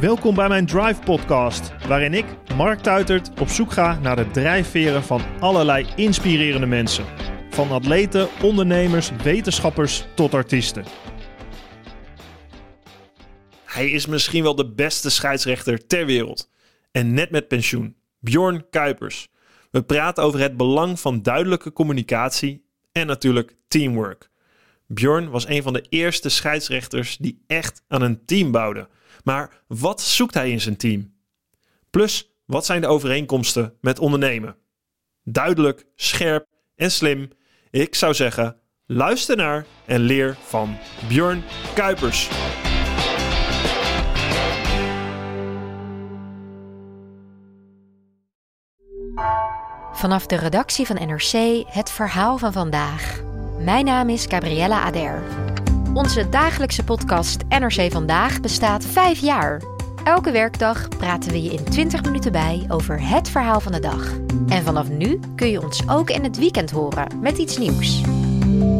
Welkom bij mijn Drive Podcast, waarin ik, Mark Tuitert, op zoek ga naar de drijfveren van allerlei inspirerende mensen. Van atleten, ondernemers, wetenschappers tot artiesten. Hij is misschien wel de beste scheidsrechter ter wereld. En net met pensioen. Bjorn Kuipers. We praten over het belang van duidelijke communicatie en natuurlijk teamwork. Bjorn was een van de eerste scheidsrechters die echt aan een team bouwde. Maar wat zoekt hij in zijn team? Plus, wat zijn de overeenkomsten met ondernemen? Duidelijk, scherp en slim. Ik zou zeggen, luister naar en leer van Bjorn Kuipers. Vanaf de redactie van NRC het verhaal van vandaag. Mijn naam is Gabriella Ader. Onze dagelijkse podcast NRC Vandaag bestaat vijf jaar. Elke werkdag praten we je in 20 minuten bij over het verhaal van de dag. En vanaf nu kun je ons ook in het weekend horen met iets nieuws.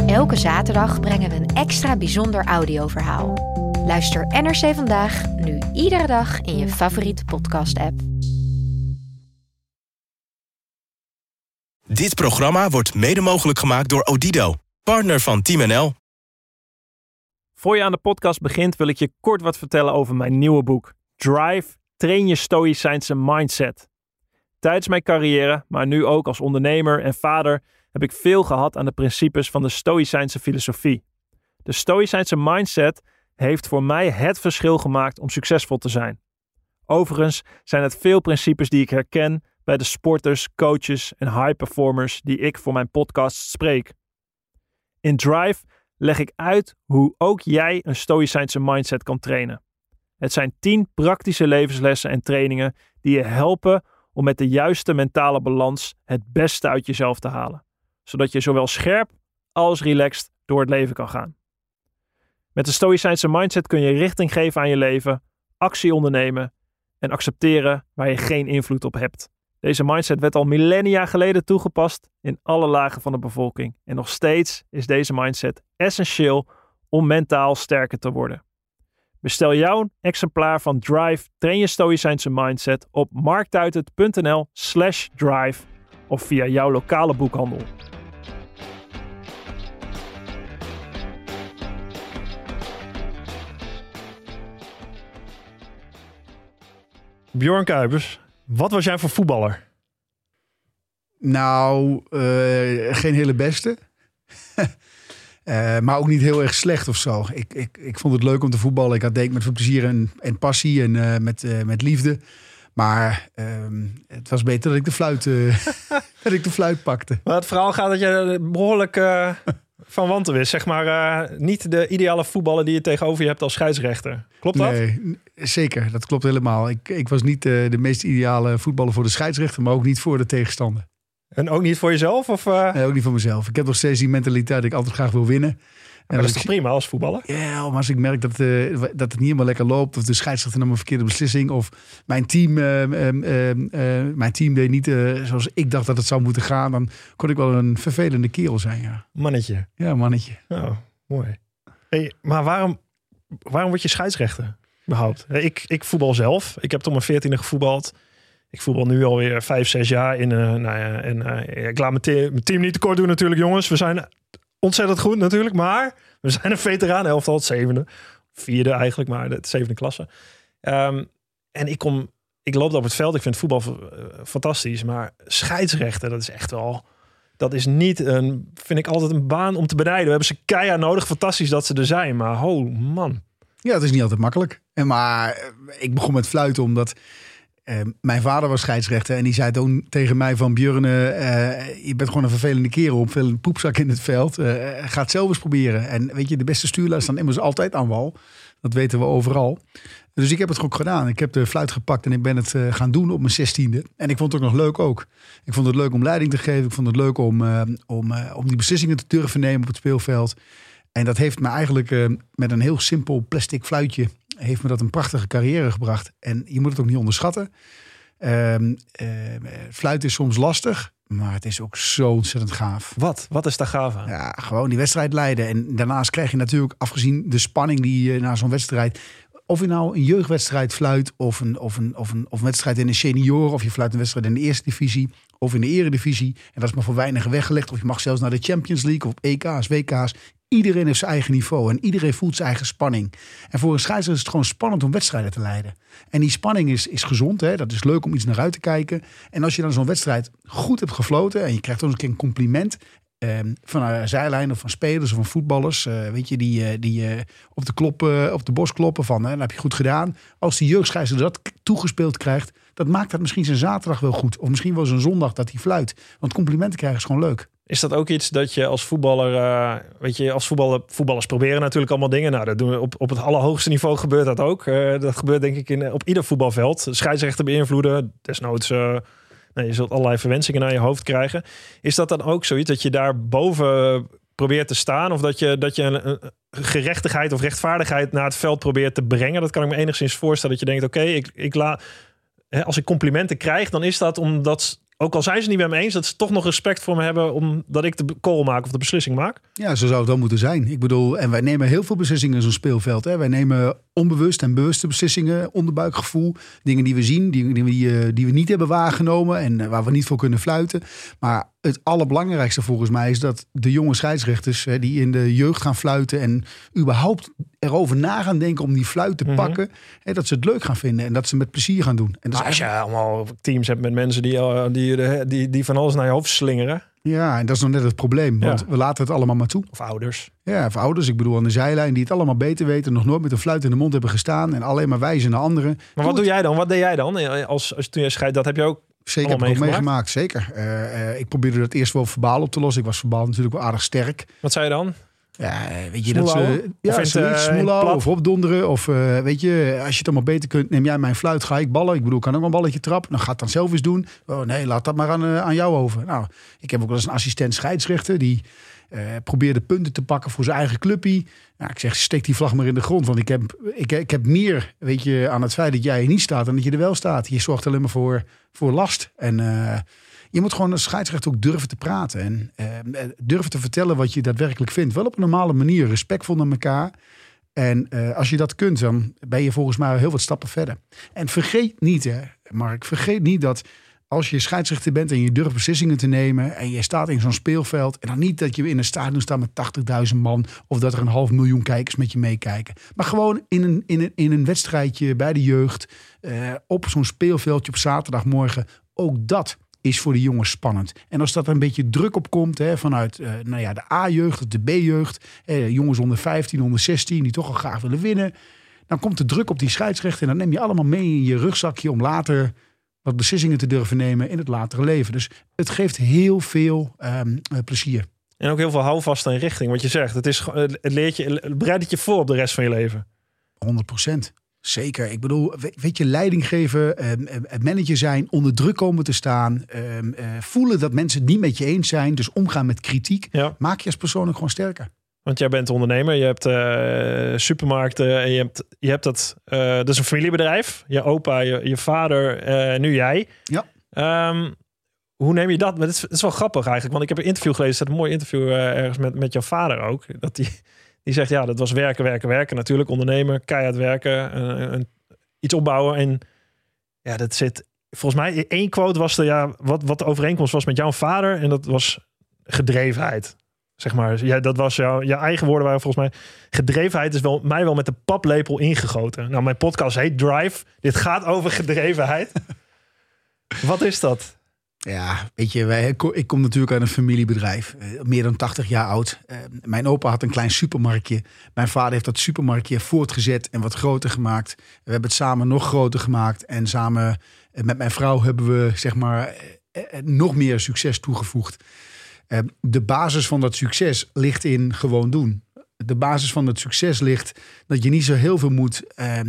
Elke zaterdag brengen we een extra bijzonder audioverhaal. Luister NRC Vandaag nu iedere dag in je favoriete podcast-app. Dit programma wordt mede mogelijk gemaakt door Odido, partner van Team NL. Voor je aan de podcast begint wil ik je kort wat vertellen over mijn nieuwe boek Drive, train je stoïcijnse mindset. Tijdens mijn carrière, maar nu ook als ondernemer en vader, heb ik veel gehad aan de principes van de stoïcijnse filosofie. De stoïcijnse mindset heeft voor mij het verschil gemaakt om succesvol te zijn. Overigens zijn het veel principes die ik herken bij de sporters, coaches en high performers die ik voor mijn podcast spreek. In Drive leg ik uit hoe ook jij een stoïcijnse mindset kan trainen. Het zijn 10 praktische levenslessen en trainingen die je helpen om met de juiste mentale balans het beste uit jezelf te halen, zodat je zowel scherp als relaxed door het leven kan gaan. Met de stoïcijnse mindset kun je richting geven aan je leven, actie ondernemen en accepteren waar je geen invloed op hebt. Deze mindset werd al millennia geleden toegepast in alle lagen van de bevolking. En nog steeds is deze mindset essentieel om mentaal sterker te worden. Bestel jouw exemplaar van Drive Train je Stoïcijnse Mindset op marktuitert.nl slash drive of via jouw lokale boekhandel. Bjorn Kuipers, wat was jij voor voetballer? Nou, uh, geen hele beste. uh, maar ook niet heel erg slecht of zo. Ik, ik, ik vond het leuk om te voetballen. Ik had deed met veel plezier en, en passie en uh, met, met liefde. Maar ehm, het was beter dat ik de fluit, dat ik de fluit pakte. Maar het verhaal gaat dat je behoorlijk van wanten wist. Zeg maar uh, niet de ideale voetballer die je tegenover je hebt als scheidsrechter. Klopt dat? Nee, zeker. Dat klopt helemaal. Ik, ik was niet uh, de meest ideale voetballer voor de scheidsrechter, maar ook niet voor de tegenstander. En ook niet voor jezelf? Of, uh... Nee, ook niet voor mezelf. Ik heb nog steeds die mentaliteit dat ik altijd graag wil winnen. En dat is toch prima als voetballer? Ja, maar als ik merk dat, uh, dat het niet helemaal lekker loopt... of de scheidsrechter nam een verkeerde beslissing... of mijn team, uh, uh, mijn team deed niet zoals ik dacht dat het zou moeten gaan... dan kon ik wel een vervelende kerel zijn, ja. Mannetje. Ja, mannetje. Oh, mooi. Hey, maar waarom, waarom word je scheidsrechter überhaupt? Ik, ik voetbal zelf. Ik heb tot mijn veertiende gevoetbald... Ik voetbal nu alweer vijf, zes jaar in. Uh, nou ja, en uh, ik laat mijn, te mijn, team niet tekort doen natuurlijk, jongens. We zijn ontzettend goed natuurlijk. Maar we zijn een veteraan elftal, het zevende. Vierde eigenlijk, maar de zevende klasse. Um, en ik kom, ik loop op het veld. Ik vind voetbal uh, fantastisch. Maar scheidsrechten, dat is echt wel... Dat is niet een, vind ik altijd een baan om te benijden. We hebben ze keihard nodig. Fantastisch dat ze er zijn. Maar oh man. Ja, het is niet altijd makkelijk. En maar ik begon met fluiten omdat uh, mijn vader was scheidsrechter en die zei toen tegen mij van Björn, uh, je bent gewoon een vervelende kerel, veel poepzak in het veld. Uh, ga het zelf eens proberen. En weet je, de beste stuurlui staan immers altijd aan wal. Dat weten we overal. Dus ik heb het ook gedaan. Ik heb de fluit gepakt en ik ben het gaan doen op mijn zestiende. En ik vond het ook nog leuk ook. Ik vond het leuk om leiding te geven. Ik vond het leuk om, om, om die beslissingen te durven nemen op het speelveld. En dat heeft me eigenlijk met een heel simpel plastic fluitje heeft me dat een prachtige carrière gebracht. En je moet het ook niet onderschatten. Um, uh, fluit is soms lastig, maar het is ook zo ontzettend gaaf. Wat? Wat is daar gaaf aan? Ja, gewoon die wedstrijd leiden. En daarnaast krijg je natuurlijk, afgezien de spanning die je na zo'n wedstrijd of je nou een jeugdwedstrijd fluit of een, of, een, of, een, of een wedstrijd in de senioren... of je fluit een wedstrijd in de eerste divisie of in de eredivisie. En dat is maar voor weinigen weggelegd. Of je mag zelfs naar de Champions League of EK's, WK's. Iedereen heeft zijn eigen niveau en iedereen voelt zijn eigen spanning. En voor een scheidsrechter is het gewoon spannend om wedstrijden te leiden. En die spanning is, is gezond, hè? dat is leuk om iets naar uit te kijken. En als je dan zo'n wedstrijd goed hebt gefloten en je krijgt dan een keer een compliment... Ehm, van een zijlijn of van spelers of van voetballers, eh, weet je, die, uh, die uh, op, de klop, op de borst kloppen van, hè, dat heb je goed gedaan. Als die jeugdscheidsrechter dat toegespeeld krijgt, dat maakt dat misschien zijn zaterdag wel goed. Of misschien wel zijn zondag dat hij fluit. Want complimenten krijgen is gewoon leuk. Is dat ook iets dat je als voetballer, uh, weet je, als voetballer, voetballers proberen natuurlijk allemaal dingen. Nou, dat doen we op, op het allerhoogste niveau gebeurt dat ook. Uh, dat gebeurt denk ik in, op ieder voetbalveld. Scheidsrechter beïnvloeden, desnoods, uh, nee, je zult allerlei verwensingen naar je hoofd krijgen. Is dat dan ook zoiets dat je daar boven probeert te staan? Of dat je, dat je een, gerechtigheid of rechtvaardigheid naar het veld probeert te brengen? Dat kan ik me enigszins voorstellen dat je denkt, oké, ik, ik laat als ik complimenten krijg, dan is dat omdat ook al zijn ze niet met me eens, dat ze toch nog respect voor me hebben omdat ik de call maak of de beslissing maak. Ja, zo zou het dan moeten zijn. Ik bedoel, en wij nemen heel veel beslissingen in zo'n speelveld. Hè. Wij nemen onbewust en bewuste beslissingen, onderbuikgevoel, dingen die we zien, die, die, eh, die we niet hebben waargenomen en eh, waar we niet voor kunnen fluiten. Maar het allerbelangrijkste volgens mij is dat de jonge scheidsrechters hè, die in de jeugd gaan fluiten en überhaupt erover na gaan denken om die fluit te mhm. pakken, hè, dat ze het leuk gaan vinden en dat ze met plezier gaan doen. En dat als je allemaal teams hebt met mensen die, eh, die, die, die van alles naar je hoofd slingeren. Ja, en dat is nog net het probleem. Want we laten het allemaal maar toe. Of ouders. Ja, of ouders. Ik bedoel aan de zijlijn die het allemaal beter weten. Nog nooit met een fluit in de mond hebben gestaan. En alleen maar wijzen naar anderen. Maar wat doe jij dan? Wat deed jij dan? Als, als toen je scheidt, dat heb je ook Zeker heb ik meegemaakt? meegemaakt. Zeker. Uh, uh, ik probeerde dat eerst wel verbaal op te lossen. Ik was verbaal natuurlijk wel aardig sterk. Wat zei je dan? Ja, weet je dat ze ja, of, uh, of opdonderen of uh, weet je, als je het allemaal beter kunt, neem jij mijn fluit, ga ik ballen. Ik bedoel, kan ook een balletje trappen. Dan gaat het dan zelf eens doen. Oh nee, laat dat maar aan, uh, aan jou over. Nou, ik heb ook wel eens een assistent scheidsrechter die uh, probeerde punten te pakken voor zijn eigen clubje. Nou, ik zeg, steek die vlag maar in de grond, want ik heb, ik, ik heb meer, weet je, aan het feit dat jij er niet staat dan dat je er wel staat. Je zorgt alleen maar voor, voor last en je moet gewoon als scheidsrechter ook durven te praten. En uh, durven te vertellen wat je daadwerkelijk vindt. Wel op een normale manier, respectvol naar elkaar. En als je dat kunt, dan ben je volgens mij heel wat stappen verder. En vergeet niet, hè, Mark, vergeet niet dat als je scheidsrechter bent en je durft beslissingen te nemen en je staat in zo'n speelveld en dan niet dat je in een stadion staat met 80.000 man of dat er een half miljoen kijkers met je meekijken, maar gewoon in een, in een, in een wedstrijdje bij de jeugd uh, op zo'n speelveldje op zaterdagmorgen, ook dat is voor de jongens spannend. En als dat een beetje druk op komt hè, vanuit uh, nou ja, de A-jeugd, de B-jeugd, eh, jongens onder 15, onder 16 die toch al graag willen winnen, dan komt de druk op die scheidsrechter en dan neem je allemaal mee in je rugzakje om later wat beslissingen te durven nemen in het latere leven. Dus het geeft heel veel um, plezier. En ook heel veel houvast en richting. Wat je zegt, het, is, het, leert je, het bereidt het je voor op de rest van je leven. 100 procent. Zeker. Ik bedoel, weet je, leiding geven, eh, manager zijn, onder druk komen te staan, ehm, eh, voelen dat mensen het niet met je eens zijn, dus omgaan met kritiek, maak je als persoon ook gewoon sterker. Want jij bent ondernemer, je hebt uh, supermarkten en je hebt, je hebt dat, uh, dat is een familiebedrijf. Je opa, je, je vader, uh, nu jij. Ja. Um, hoe neem je dat? Maar het is, het is wel grappig eigenlijk, want ik heb een interview gelezen, het een mooi interview ergens met, met jouw vader ook. Dat die, die zegt ja, dat was werken, werken, werken. Natuurlijk ondernemen, keihard werken, en, iets opbouwen. En ja, dat zit volgens mij één quote was er ja, wat, wat de overeenkomst was met jouw vader. En dat was gedrevenheid. Zeg maar, ja, dat was jouw, je eigen woorden waren volgens mij. Gedrevenheid is wel, mij wel met de paplepel ingegoten. Nou, mijn podcast heet Drive. Dit gaat over gedrevenheid. Wat is dat? Ja, weet je, wij, ik kom natuurlijk uit een familiebedrijf, eh, meer dan 80 jaar oud. Eh, mijn opa had een klein supermarktje. Mijn vader heeft dat supermarktje voortgezet en wat groter gemaakt. We hebben het samen nog groter gemaakt. En samen eh, met mijn vrouw hebben we zeg maar nog meer succes toegevoegd. De basis van dat succes ligt in gewoon doen de basis van het succes ligt dat je niet zo heel veel moet uh, uh,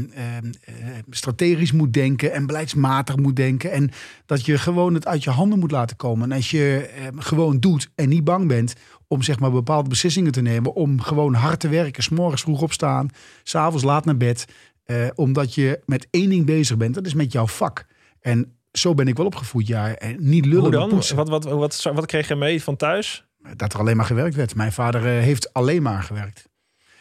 strategisch moet denken en beleidsmatig moet denken. En dat je gewoon het uit je handen moet laten komen. En als je ehm, gewoon doet en niet bang bent om zeg maar bepaalde beslissingen te nemen, om gewoon hard te werken, s'morgens vroeg opstaan, s'avonds laat naar bed, uh, omdat je met één ding bezig bent, dat is met jouw vak. En zo ben ik wel opgevoed, ja. En niet lullen. Hoe dan? Wat, wat, wat, wat kreeg je mee van thuis? dat er alleen maar gewerkt werd. Mijn vader eh, heeft alleen maar gewerkt.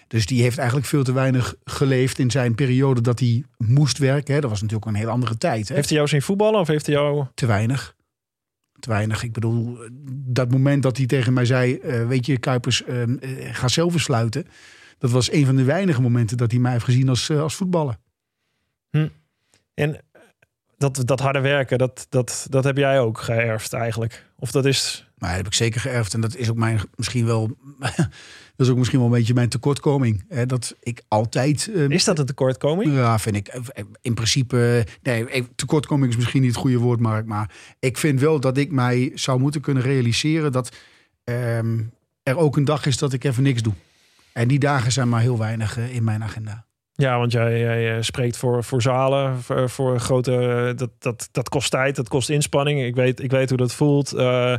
Dus die heeft eigenlijk veel te weinig geleefd in zijn periode dat hij moest werken. Hè. Dat was natuurlijk een hele andere tijd. Hè. Heeft hij jou zien voetballen of heeft hij jou... Te weinig. Te weinig. Ik bedoel, dat moment dat hij tegen mij zei... eh, weet je, Kuipers, eh, eh, ga zelf eens fluiten. Dat was een van de weinige momenten dat hij mij heeft gezien als, als voetballer. En dat, dat harde werken, dat, dat, dat heb jij ook geërfd eigenlijk. Of dat is... Maar dat heb ik zeker geërfd. En dat is ook mijn, misschien wel... dat is ook misschien wel een beetje mijn tekortkoming. Hè, dat ik altijd... eh, Is dat een tekortkoming? Ja, vind ik. eh, In principe, nee, tekortkoming is misschien niet het goede woord, Mark. Maar ik vind wel dat ik mij zou moeten kunnen realiseren dat ehm, er ook een dag is dat ik even niks doe. En die dagen zijn maar heel weinig eh, in mijn agenda. Ja, want jij, jij eh, spreekt voor, voor zalen, voor, voor grote... eh, Dat, dat, dat kost tijd, dat kost inspanning. Ik weet, ik weet hoe dat voelt. Eh,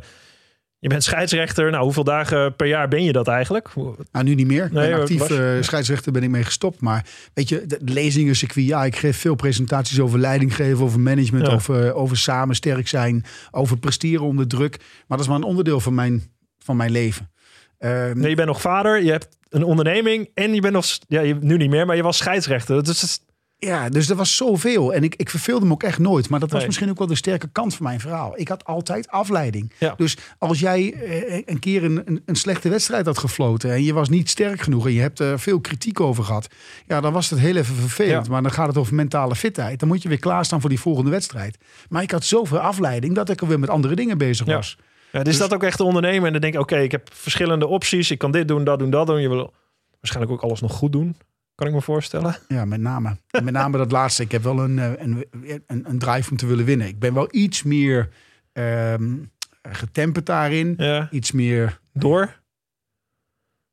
je bent scheidsrechter. Nou, hoeveel dagen per jaar ben je dat eigenlijk? Nou, nu niet meer. Ik Nee, ben hoor, actief was- eh, scheidsrechter ben ik mee gestopt. Maar weet je, de lezingen, circuit, ja, ik geef veel presentaties over leiding geven, over management, Ja. over, over samen sterk zijn, over presteren onder druk. Maar dat is maar een onderdeel van mijn, van mijn leven. Ehm, Nee, je bent nog vader, je hebt een onderneming en je bent nog... Ja, je, nu niet meer, maar je was scheidsrechter. Dus het Ja, dus er was zoveel. En ik, ik verveelde me ook echt nooit. Maar dat was Nee. misschien ook wel de sterke kant van mijn verhaal. Ik had altijd afleiding. Ja. Dus als jij eh, een keer een, een, een slechte wedstrijd had gefloten... en je was niet sterk genoeg en je hebt er veel kritiek over gehad... ja, dan was het heel even vervelend. Ja. Maar dan gaat het over mentale fitheid. Dan moet je weer klaarstaan voor die volgende wedstrijd. Maar ik had zoveel afleiding dat ik er weer met andere dingen bezig was. Ja, dus, dat ook echt ondernemen. En dan denk ik, oké, ik heb verschillende opties. Ik kan dit doen, dat doen, dat doen. Je wil waarschijnlijk ook alles nog goed doen. Kan ik me voorstellen. Ja, met name. Met name dat laatste. Ik heb wel een, eh, een, een, een drive om te willen winnen. Ik ben wel iets meer ehm getemperd daarin. Ja. Iets meer, Door?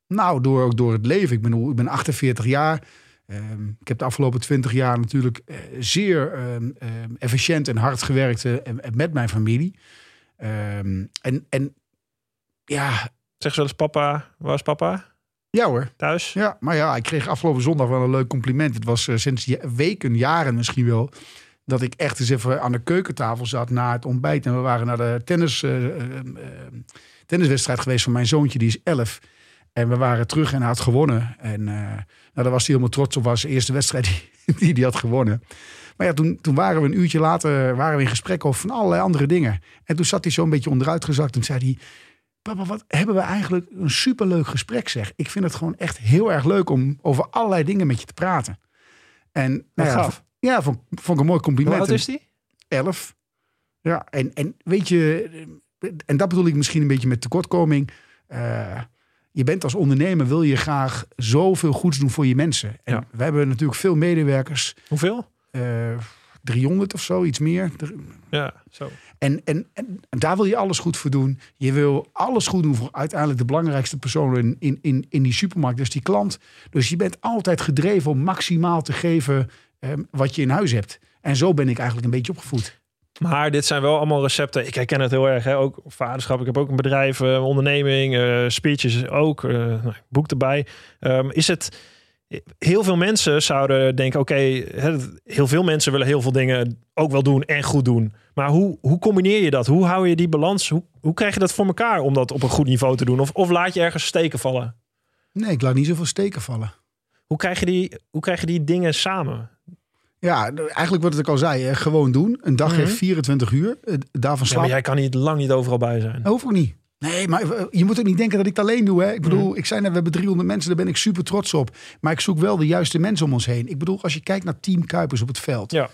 nou, door, ook door het leven. Ik ben, ik ben 48 jaar. Ehm, ik heb de afgelopen 20 jaar natuurlijk eh, zeer ehm, efficiënt en hard gewerkt eh, met mijn familie. Ehm, en, en ja, Zeg ze wel eens papa, waar is papa? ja hoor. Thuis? Ja, maar ja, ik kreeg afgelopen zondag wel een leuk compliment. Het was eh, sinds weken, jaren misschien wel, dat ik echt eens even aan de keukentafel zat na het ontbijt. En we waren naar de tennis, eh, eh, tenniswedstrijd geweest van mijn zoontje, die is 11. En we waren terug en hij had gewonnen. En nou, daar was hij helemaal trots op. was de eerste wedstrijd die hij had gewonnen. Maar ja, toen, toen waren we een uurtje later waren we in gesprek over van allerlei andere dingen. En toen zat hij zo een beetje onderuit gezakt en zei hij... Papa, wat hebben we eigenlijk een superleuk gesprek zeg. Ik vind het gewoon echt heel erg leuk om over allerlei dingen met je te praten. En nou Wat ja, vond, vond ik een mooi compliment. oud is die? 11. Ja, en, en weet je, en dat bedoel ik misschien een beetje met tekortkoming. Eh, je bent als ondernemer, wil je graag zoveel goeds doen voor je mensen. En Ja. we hebben natuurlijk veel medewerkers, Hoeveel? Eh 300 of zo, iets meer. Ja, zo. En, en, en daar wil je alles goed voor doen. Je wil alles goed doen voor uiteindelijk de belangrijkste persoon in, in, in, in die supermarkt, dus die klant. Dus je bent altijd gedreven om maximaal te geven ehm, wat je in huis hebt. En zo ben ik eigenlijk een beetje opgevoed. Maar dit zijn wel allemaal recepten. Ik herken het heel erg. Hè? Ook vaderschap. Ik heb ook een bedrijf, eh, onderneming, eh, speeches ook. eh, nou, boek erbij. Ehm, is het... Heel veel mensen zouden denken, oké, heel veel mensen willen heel veel dingen ook wel doen en goed doen. Maar hoe, hoe combineer je dat? Hoe hou je die balans? Hoe, hoe krijg je dat voor elkaar om dat op een goed niveau te doen? Of, of laat je ergens steken vallen? Nee, ik laat niet zoveel steken vallen. Hoe krijg je die, hoe krijg je die dingen samen? Ja, eigenlijk wat ik al zei, hè, gewoon doen. Een dag Mhm. heeft 24 uur. Eh, Daarvan Ja, slaap maar jij kan niet lang niet overal bij zijn. Dat hoeft ook niet. Nee, maar eh, je moet ook niet denken dat ik het alleen doe. Hè. Ik bedoel, Mhm. ik zei net, we hebben 300 mensen, daar ben ik super trots op. Maar ik zoek wel de juiste mensen om ons heen. Ik bedoel, als je kijkt naar Team Kuipers op het veld. Ja.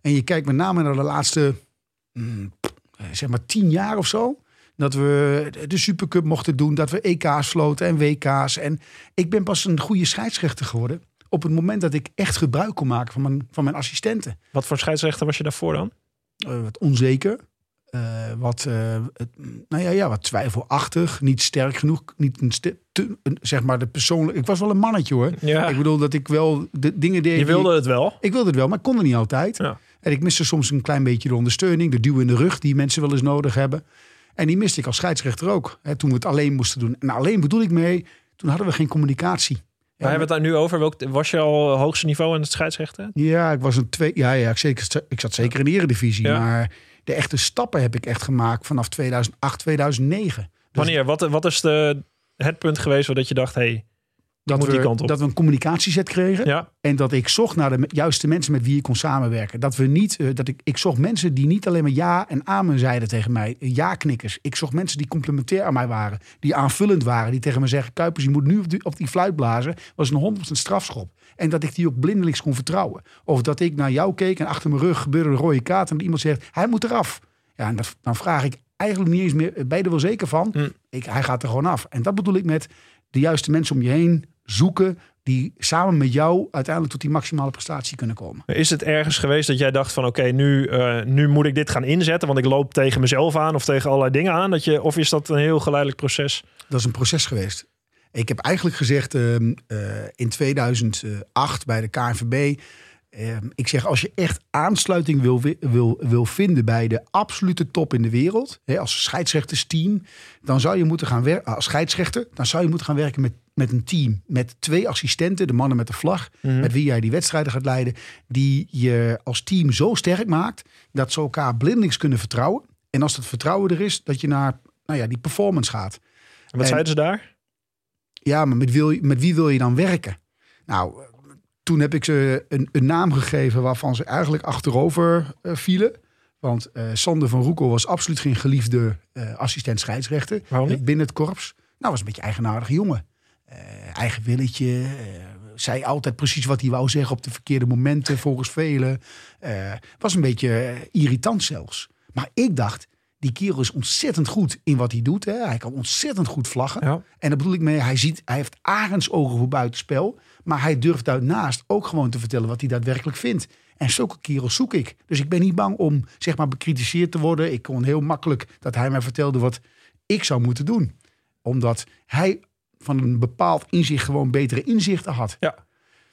En je kijkt met name naar de laatste, mm, eh, zeg maar, 10 jaar of zo. Dat we de Supercup mochten doen, dat we EK's floten en WK's. En ik ben pas een goede scheidsrechter geworden. Op het moment dat ik echt gebruik kon maken van mijn, van mijn assistenten. Wat voor scheidsrechter was je daarvoor dan? Eh, wat onzeker. Eh, wat, eh, nou ja, ja, wat twijfelachtig. Niet sterk genoeg. Niet een ste- te- een- zeg maar de persoonlijke. Ik was wel een mannetje hoor. Ja, Ik bedoel dat ik wel de dingen deed. je wilde het wel. Ik wilde het wel, maar ik kon het niet altijd. Ja. En ik miste soms een klein beetje de ondersteuning. De duw in de rug die mensen wel eens nodig hebben. En die miste ik als scheidsrechter ook. Hè, toen we het alleen moesten doen. En alleen bedoel ik mee, toen hadden we geen communicatie. Waar hebben we het daar nu over? Welk, was je al hoogste niveau aan het scheidsrechten? Ja, ik was een twee. Ja, ja ik, zeker, ik zat zeker in de eredivisie. Ja. Maar de echte stappen heb ik echt gemaakt vanaf 2008, 2009. Dus Wanneer? Wat, wat is de, het punt geweest waar dat je dacht, hey, dat we, dat we een communicatieset kregen. Ja, En dat ik zocht naar de juiste mensen met wie ik kon samenwerken. Dat we niet, eh, dat ik, ik zocht mensen die niet alleen maar ja en amen zeiden tegen mij. eh, Ja-knikkers. Ik zocht mensen die complementair aan mij waren. Die aanvullend waren. Die tegen me zeggen: Kuipers, je moet nu op die, op die fluit blazen. Was een 100% strafschop. En dat ik die ook blindelings kon vertrouwen. Of dat ik naar jou keek en achter mijn rug gebeurde een rode kaart. En iemand zegt: Hij moet eraf. Ja, en dat, dan vraag ik eigenlijk niet eens meer: Ben je er wel zeker van? Hm. Ik, hij gaat er gewoon af. En dat bedoel ik met de juiste mensen om je heen zoeken. Die samen met jou uiteindelijk tot die maximale prestatie kunnen komen. Is het ergens geweest dat jij dacht van oké, nu, eh, nu moet ik dit gaan inzetten, want ik loop tegen mezelf aan of tegen allerlei dingen aan? Dat je, of is dat een heel geleidelijk proces? Dat is een proces geweest. Ik heb eigenlijk gezegd ehm, eh, in 2008 bij de KNVB. Ehm, ik zeg, als je echt aansluiting wil, wi- wil, wil vinden bij de absolute top in de wereld, hè, als scheidsrechtersteam, dan zou je moeten gaan werken als scheidsrechter, dan zou je moeten gaan werken met, met een team. Met twee assistenten, de mannen met de vlag, met wie jij die wedstrijden gaat leiden, die je als team zo sterk maakt dat ze elkaar blindelings kunnen vertrouwen. En als dat vertrouwen er is, dat je naar nou ja, die performance gaat. En wat En- zeiden ze daar? Ja, maar met, wil, met wie wil je dan werken? Nou, toen heb ik ze een, een naam gegeven waarvan ze eigenlijk achterover eh, vielen. Want eh, Sander van Roekel was absoluut geen geliefde eh, assistent scheidsrechter binnen het korps. Nou, was een beetje een eigenaardige jongen. Eigen willetje. zei altijd precies wat hij wou zeggen op de verkeerde momenten volgens velen. Was een beetje irritant zelfs. Maar ik dacht, die kerel is ontzettend goed in wat hij doet. Hè. Hij kan ontzettend goed vlaggen. Ja. En daar bedoel ik mee, hij, ziet, hij heeft arendsogen voor buitenspel. Maar hij durft daarnaast ook gewoon te vertellen wat hij daadwerkelijk vindt. En zulke kerels zoek ik. Dus ik ben niet bang om zeg maar bekritiseerd te worden. Ik kon heel makkelijk dat hij mij vertelde wat ik zou moeten doen. Omdat hij van een bepaald inzicht gewoon betere inzichten had. Ja.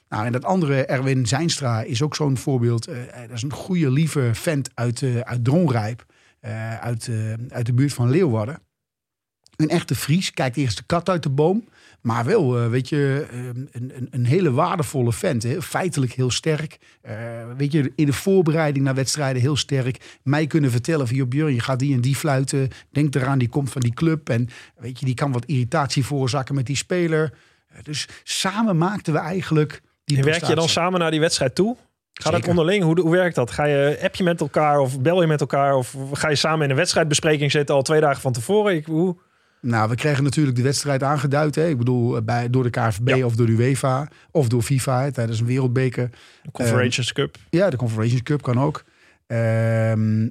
Nou, en dat andere, Erwin Zijnstra, is ook zo'n voorbeeld. Eh, dat is een goede, lieve vent uit, eh uit Dronrijp. eh, uit, eh, uit de buurt van Leeuwarden. Een echte Fries, kijkt eerst de kat uit de boom. Maar wel, eh, weet je, eh, een, een, een hele waardevolle vent. Hè? Feitelijk heel sterk. Eh, weet je, in de voorbereiding naar wedstrijden heel sterk. Mij kunnen vertellen van, joh Björn, je gaat die en die fluiten. Denk eraan, die komt van die club. En weet je, die kan wat irritatie veroorzaken met die speler. Eh, dus samen maakten we eigenlijk die En werk je dan samen naar die wedstrijd toe? Gaat Zeker. onderling? Hoe, hoe werkt dat? Ga je app je met elkaar of bel je met elkaar? Of ga je samen in een wedstrijdbespreking zitten al twee dagen van tevoren? Ik, hoe? Nou, we kregen natuurlijk de wedstrijd aangeduid. Hè? Ik bedoel, eh, bij, door de KNVB Ja. of door de UEFA of door FIFA hè, tijdens een wereldbeker. De Conference Cup. Ja, de Confederations Cup kan ook. Ehm,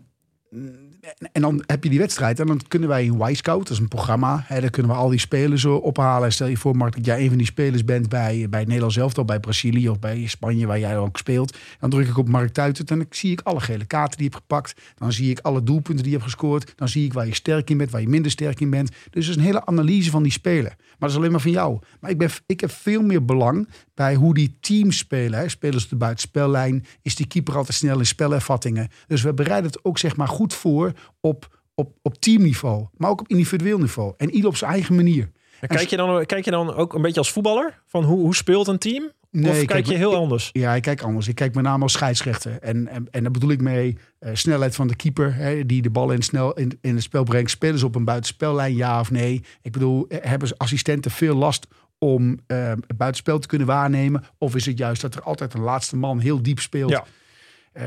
en dan heb je die wedstrijd en dan kunnen wij in Y-Scout, dat is een programma, hè, daar kunnen we al die spelers eh, ophalen. En stel je voor, Mark, dat jij een van die spelers bent bij, bij het Nederlands elftal, bij Brazilië of bij Spanje, waar jij ook speelt. Dan druk ik op Mark Tuitert en dan zie ik alle gele kaarten die je hebt gepakt. Dan zie ik alle doelpunten die je hebt gescoord. Dan zie ik waar je sterk in bent, waar je minder sterk in bent. Dus het is een hele analyse van die speler. Maar dat is alleen maar van jou. Maar ik, ben, ik heb veel meer belang bij hoe die teams spelen. Hè. Spelen ze de buitenspellijn? Is die keeper altijd snel in spelervattingen? Dus we bereiden het ook zeg maar goed voor op, op, op teamniveau. Maar ook op individueel niveau. En ieder op zijn eigen manier. En Kijk je, dan, kijk je dan ook een beetje als voetballer? Van hoe, hoe speelt een team? Nee, of kijk je heel ik- anders? Ja, ik kijk anders. Ik kijk met name als scheidsrechter. En, en, en daar bedoel ik mee eh, snelheid van de keeper. Hè, die de bal in, snel in, in het spel brengt. Spelen ze op een buitenspellijn, ja of nee? Ik bedoel, eh, hebben ze assistenten veel last om eh, het buitenspel te kunnen waarnemen? Of is het juist dat er altijd een laatste man heel diep speelt? Ja.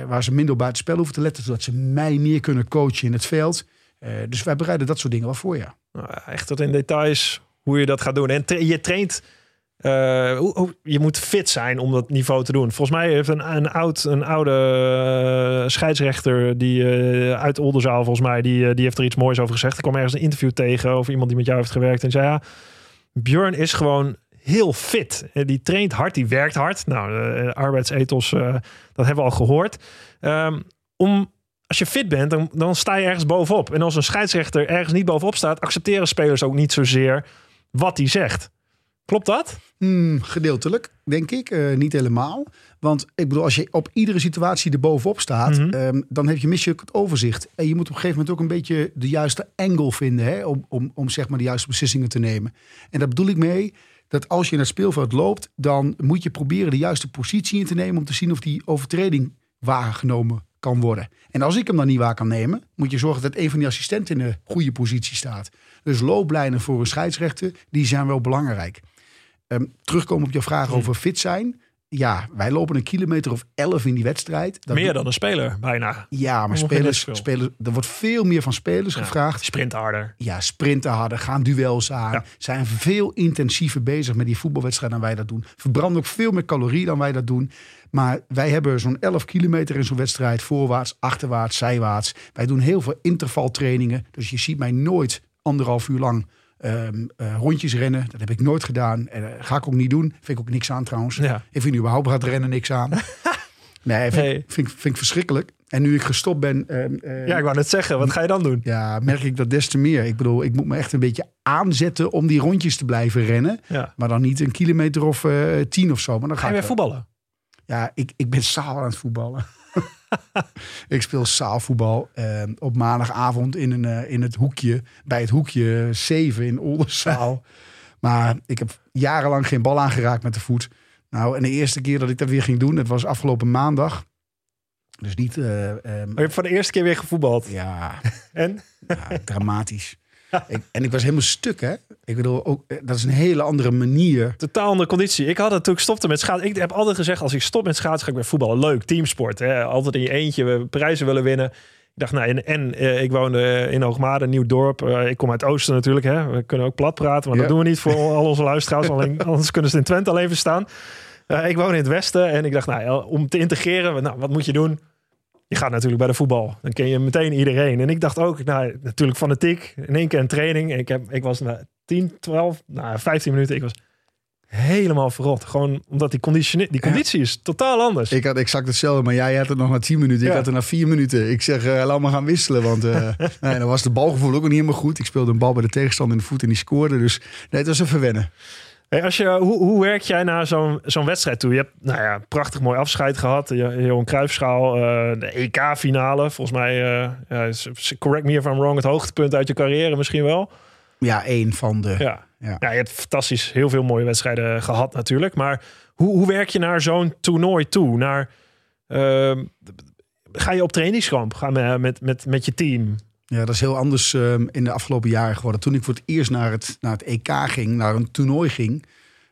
waar ze minder op buitenspel hoeven te letten. Zodat ze mij meer kunnen coachen in het veld. Dus wij bereiden dat soort dingen wel voor, ja. Nou, echt tot in details hoe je dat gaat doen. En tra- je traint. Eh, je moet fit zijn om dat niveau te doen. Volgens mij heeft een, een, oud, een oude eh, scheidsrechter die eh, uit Oldenzaal, volgens mij, die, die heeft er iets moois over gezegd. Ik kwam ergens een interview tegen over iemand die met jou heeft gewerkt. En zei ja, Björn is gewoon heel fit. Die traint hard, die werkt hard. Nou, arbeidsethos, dat hebben we al gehoord. Ehm, om, als je fit bent, dan, dan sta je ergens bovenop. En als een scheidsrechter ergens niet bovenop staat, accepteren spelers ook niet zozeer wat hij zegt. Klopt dat? Hmm, gedeeltelijk, denk ik. Eh, niet helemaal. Want ik bedoel, als je op iedere situatie er bovenop staat, Mhm. ehm, dan heb je mis je ook het overzicht. En je moet op een gegeven moment ook een beetje de juiste angle vinden hè, om, om, om zeg maar de juiste beslissingen te nemen. En daar bedoel ik mee dat als je in het speelveld loopt, dan moet je proberen de juiste positie in te nemen om te zien of die overtreding waargenomen kan worden. En als ik hem dan niet waar kan nemen, moet je zorgen dat een van die assistenten in de goede positie staat. Dus looplijnen voor een scheidsrechter, die zijn wel belangrijk. Ehm, terugkomen op jouw vraag Hm. over fit zijn. Ja, wij lopen een kilometer of elf in die wedstrijd. Dat Meer dan een speler, bijna. Ja, maar spelers, spelers, er wordt veel meer van spelers Ja. gevraagd. Sprint harder. Ja, sprinten harder, gaan duels aan. Ja. Zijn veel intensiever bezig met die voetbalwedstrijd dan wij dat doen. Verbranden ook veel meer calorieën dan wij dat doen. Maar wij hebben zo'n 11 kilometer in zo'n wedstrijd. Voorwaarts, achterwaarts, zijwaarts. Wij doen heel veel intervaltrainingen. Dus je ziet mij nooit anderhalf uur lang ehm, eh, rondjes rennen. Dat heb ik nooit gedaan. En, eh, ga ik ook niet doen. Vind ik ook niks aan trouwens. Ja. Ik vind überhaupt gaat rennen niks aan. nee, vind, Nee. vind, ik- vind ik verschrikkelijk. En nu ik gestopt ben... ehm, eh, Ja, ik wou net zeggen. Wat ga je dan doen? ja, merk ik dat des te meer. Ik bedoel, ik moet me echt een beetje aanzetten om die rondjes te blijven rennen. Ja. Maar dan niet een kilometer of tien of zo. Maar dan Ga ga je weer voetballen? Ja, ik, ik ben zaal aan het voetballen. ik speel zaalvoetbal eh, op maandagavond in, een, eh, in het hoekje. Bij het hoekje 7 in Oldenzaal. maar ik heb jarenlang geen bal aangeraakt met de voet. Nou, en de eerste keer dat ik dat weer ging doen, dat was afgelopen maandag. Dus niet... ehm, Maar je hebt voor de eerste keer weer gevoetbald. ja, En? ja, dramatisch. Ik, en ik was helemaal stuk, hè? Ik bedoel, ook, eh, dat is een hele andere manier. Totaal andere conditie. Ik had het toen ik stopte met schaatsen. Ik heb altijd gezegd, als ik stop met schaatsen, ga ik weer voetballen. Leuk, teamsport. Hè? Altijd in je eentje, we prijzen willen winnen. Ik dacht, nou, en, en eh, ik woonde in Hoogmade, nieuw dorp. Eh, ik kom uit het oosten natuurlijk. Hè? We kunnen ook plat praten, maar Ja. dat doen we niet voor al onze luisteraars. Alleen, anders kunnen ze in Twente al even staan. Eh, ik woon in het westen en ik dacht, nou, om te integreren, nou, wat moet je doen? Je gaat natuurlijk bij de voetbal. Dan ken je meteen iedereen. En ik dacht ook, nou, natuurlijk fanatiek. In één keer een training. Ik, heb, ik was na 10, 12, nou, 15 minuten. Ik was helemaal verrot. Gewoon omdat die, conditie, die conditie is totaal anders. Ik had exact hetzelfde, maar jij had het nog na 10 minuten. Ik had het na 4 minuten. Ik zeg, eh, laat maar gaan wisselen. Want eh, nee, dan was de balgevoel ook niet helemaal goed. Ik speelde een bal bij de tegenstander in de voet en die scoorde. Dus nee, het was even wennen. Hey, als je, hoe, hoe werk jij naar zo'n zo'n wedstrijd toe? Je hebt nou ja, prachtig mooi afscheid gehad. Johan Cruijffschaal, eh, de EK-finale. Volgens mij, ja, s- correct me if I'm wrong, het hoogtepunt uit je carrière misschien wel. Ja, één van de... Ja. Ja. Ja. je hebt fantastisch heel veel mooie wedstrijden gehad natuurlijk. Maar hoe, hoe werk je naar zo'n toernooi toe? Naar, ehm, ga je op trainingskamp? Ga met, met, met, met je team? Ja, dat is heel anders ehm, in de afgelopen jaren geworden. Toen ik voor het eerst naar het, naar het EK ging, naar een toernooi ging.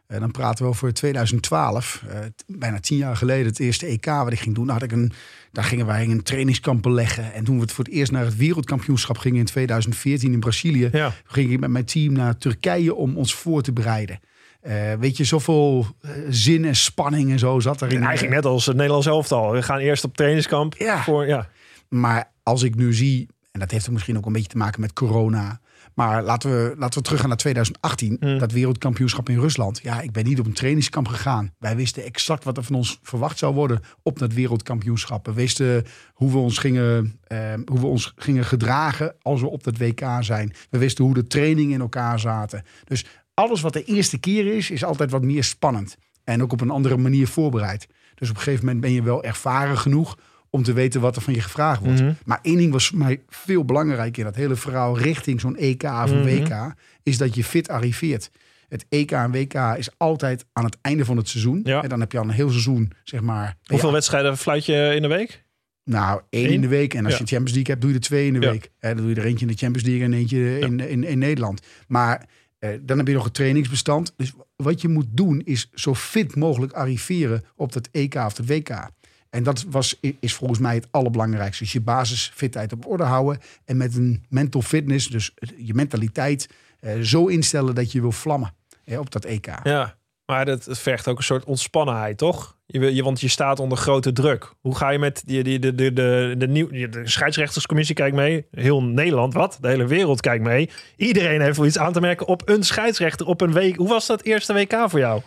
eh, dan praten we over 2012. eh, bijna tien jaar geleden, het eerste EK wat ik ging doen. Had ik een, daar gingen wij een trainingskamp beleggen. En toen we het voor het eerst naar het wereldkampioenschap gingen in 2014 in Brazilië. Ja. ging ik met mijn team naar Turkije om ons voor te bereiden. Eh, weet je, zoveel zin en spanning en zo zat erin. Eigenlijk net als het Nederlands elftal. We gaan eerst op trainingskamp. Ja. Voor, ja. Maar als ik nu zie, en dat heeft ook misschien ook een beetje te maken met corona. Maar laten we, laten we teruggaan naar 2018, Hmm. dat wereldkampioenschap in Rusland. Ja, ik ben niet op een trainingskamp gegaan. Wij wisten exact wat er van ons verwacht zou worden op dat wereldkampioenschap. We wisten hoe we ons gingen, eh, hoe we ons gingen gedragen als we op dat WK zijn. We wisten hoe de trainingen in elkaar zaten. Dus alles wat de eerste keer is, is altijd wat meer spannend. En ook op een andere manier voorbereid. Dus op een gegeven moment ben je wel ervaren genoeg om te weten wat er van je gevraagd wordt. Mhm. Maar één ding was voor mij veel belangrijker in dat hele verhaal richting zo'n EK of een Mhm. WK, is dat je fit arriveert. Het EK en WK is altijd aan het einde van het seizoen. Ja. En dan heb je al een heel seizoen, zeg maar. Hoeveel ja, wedstrijden fluit je in de week? nou, één Eén? in de week. En als Ja. je Champions League hebt, doe je er twee in de week. Dan doe je er eentje in de Champions League en eentje in, in, in Nederland. Maar eh, dan heb je nog een trainingsbestand. Dus wat je moet doen, is zo fit mogelijk arriveren op dat EK of het WK. En dat was, is volgens mij het allerbelangrijkste. Dus je basisfitheid op orde houden. En met een mental fitness, dus je mentaliteit, eh, zo instellen dat je wil vlammen op dat EK. Ja, maar dat vergt ook een soort ontspannenheid, toch? Je, je, want je staat onder grote druk. Hoe ga je met die, die, de, de, de, de, nieuw, de scheidsrechterscommissie kijkt mee. Heel Nederland, wat? De hele wereld kijkt mee. Iedereen heeft wel iets aan te merken op een scheidsrechter op een week. Hoe was dat eerste WK voor jou?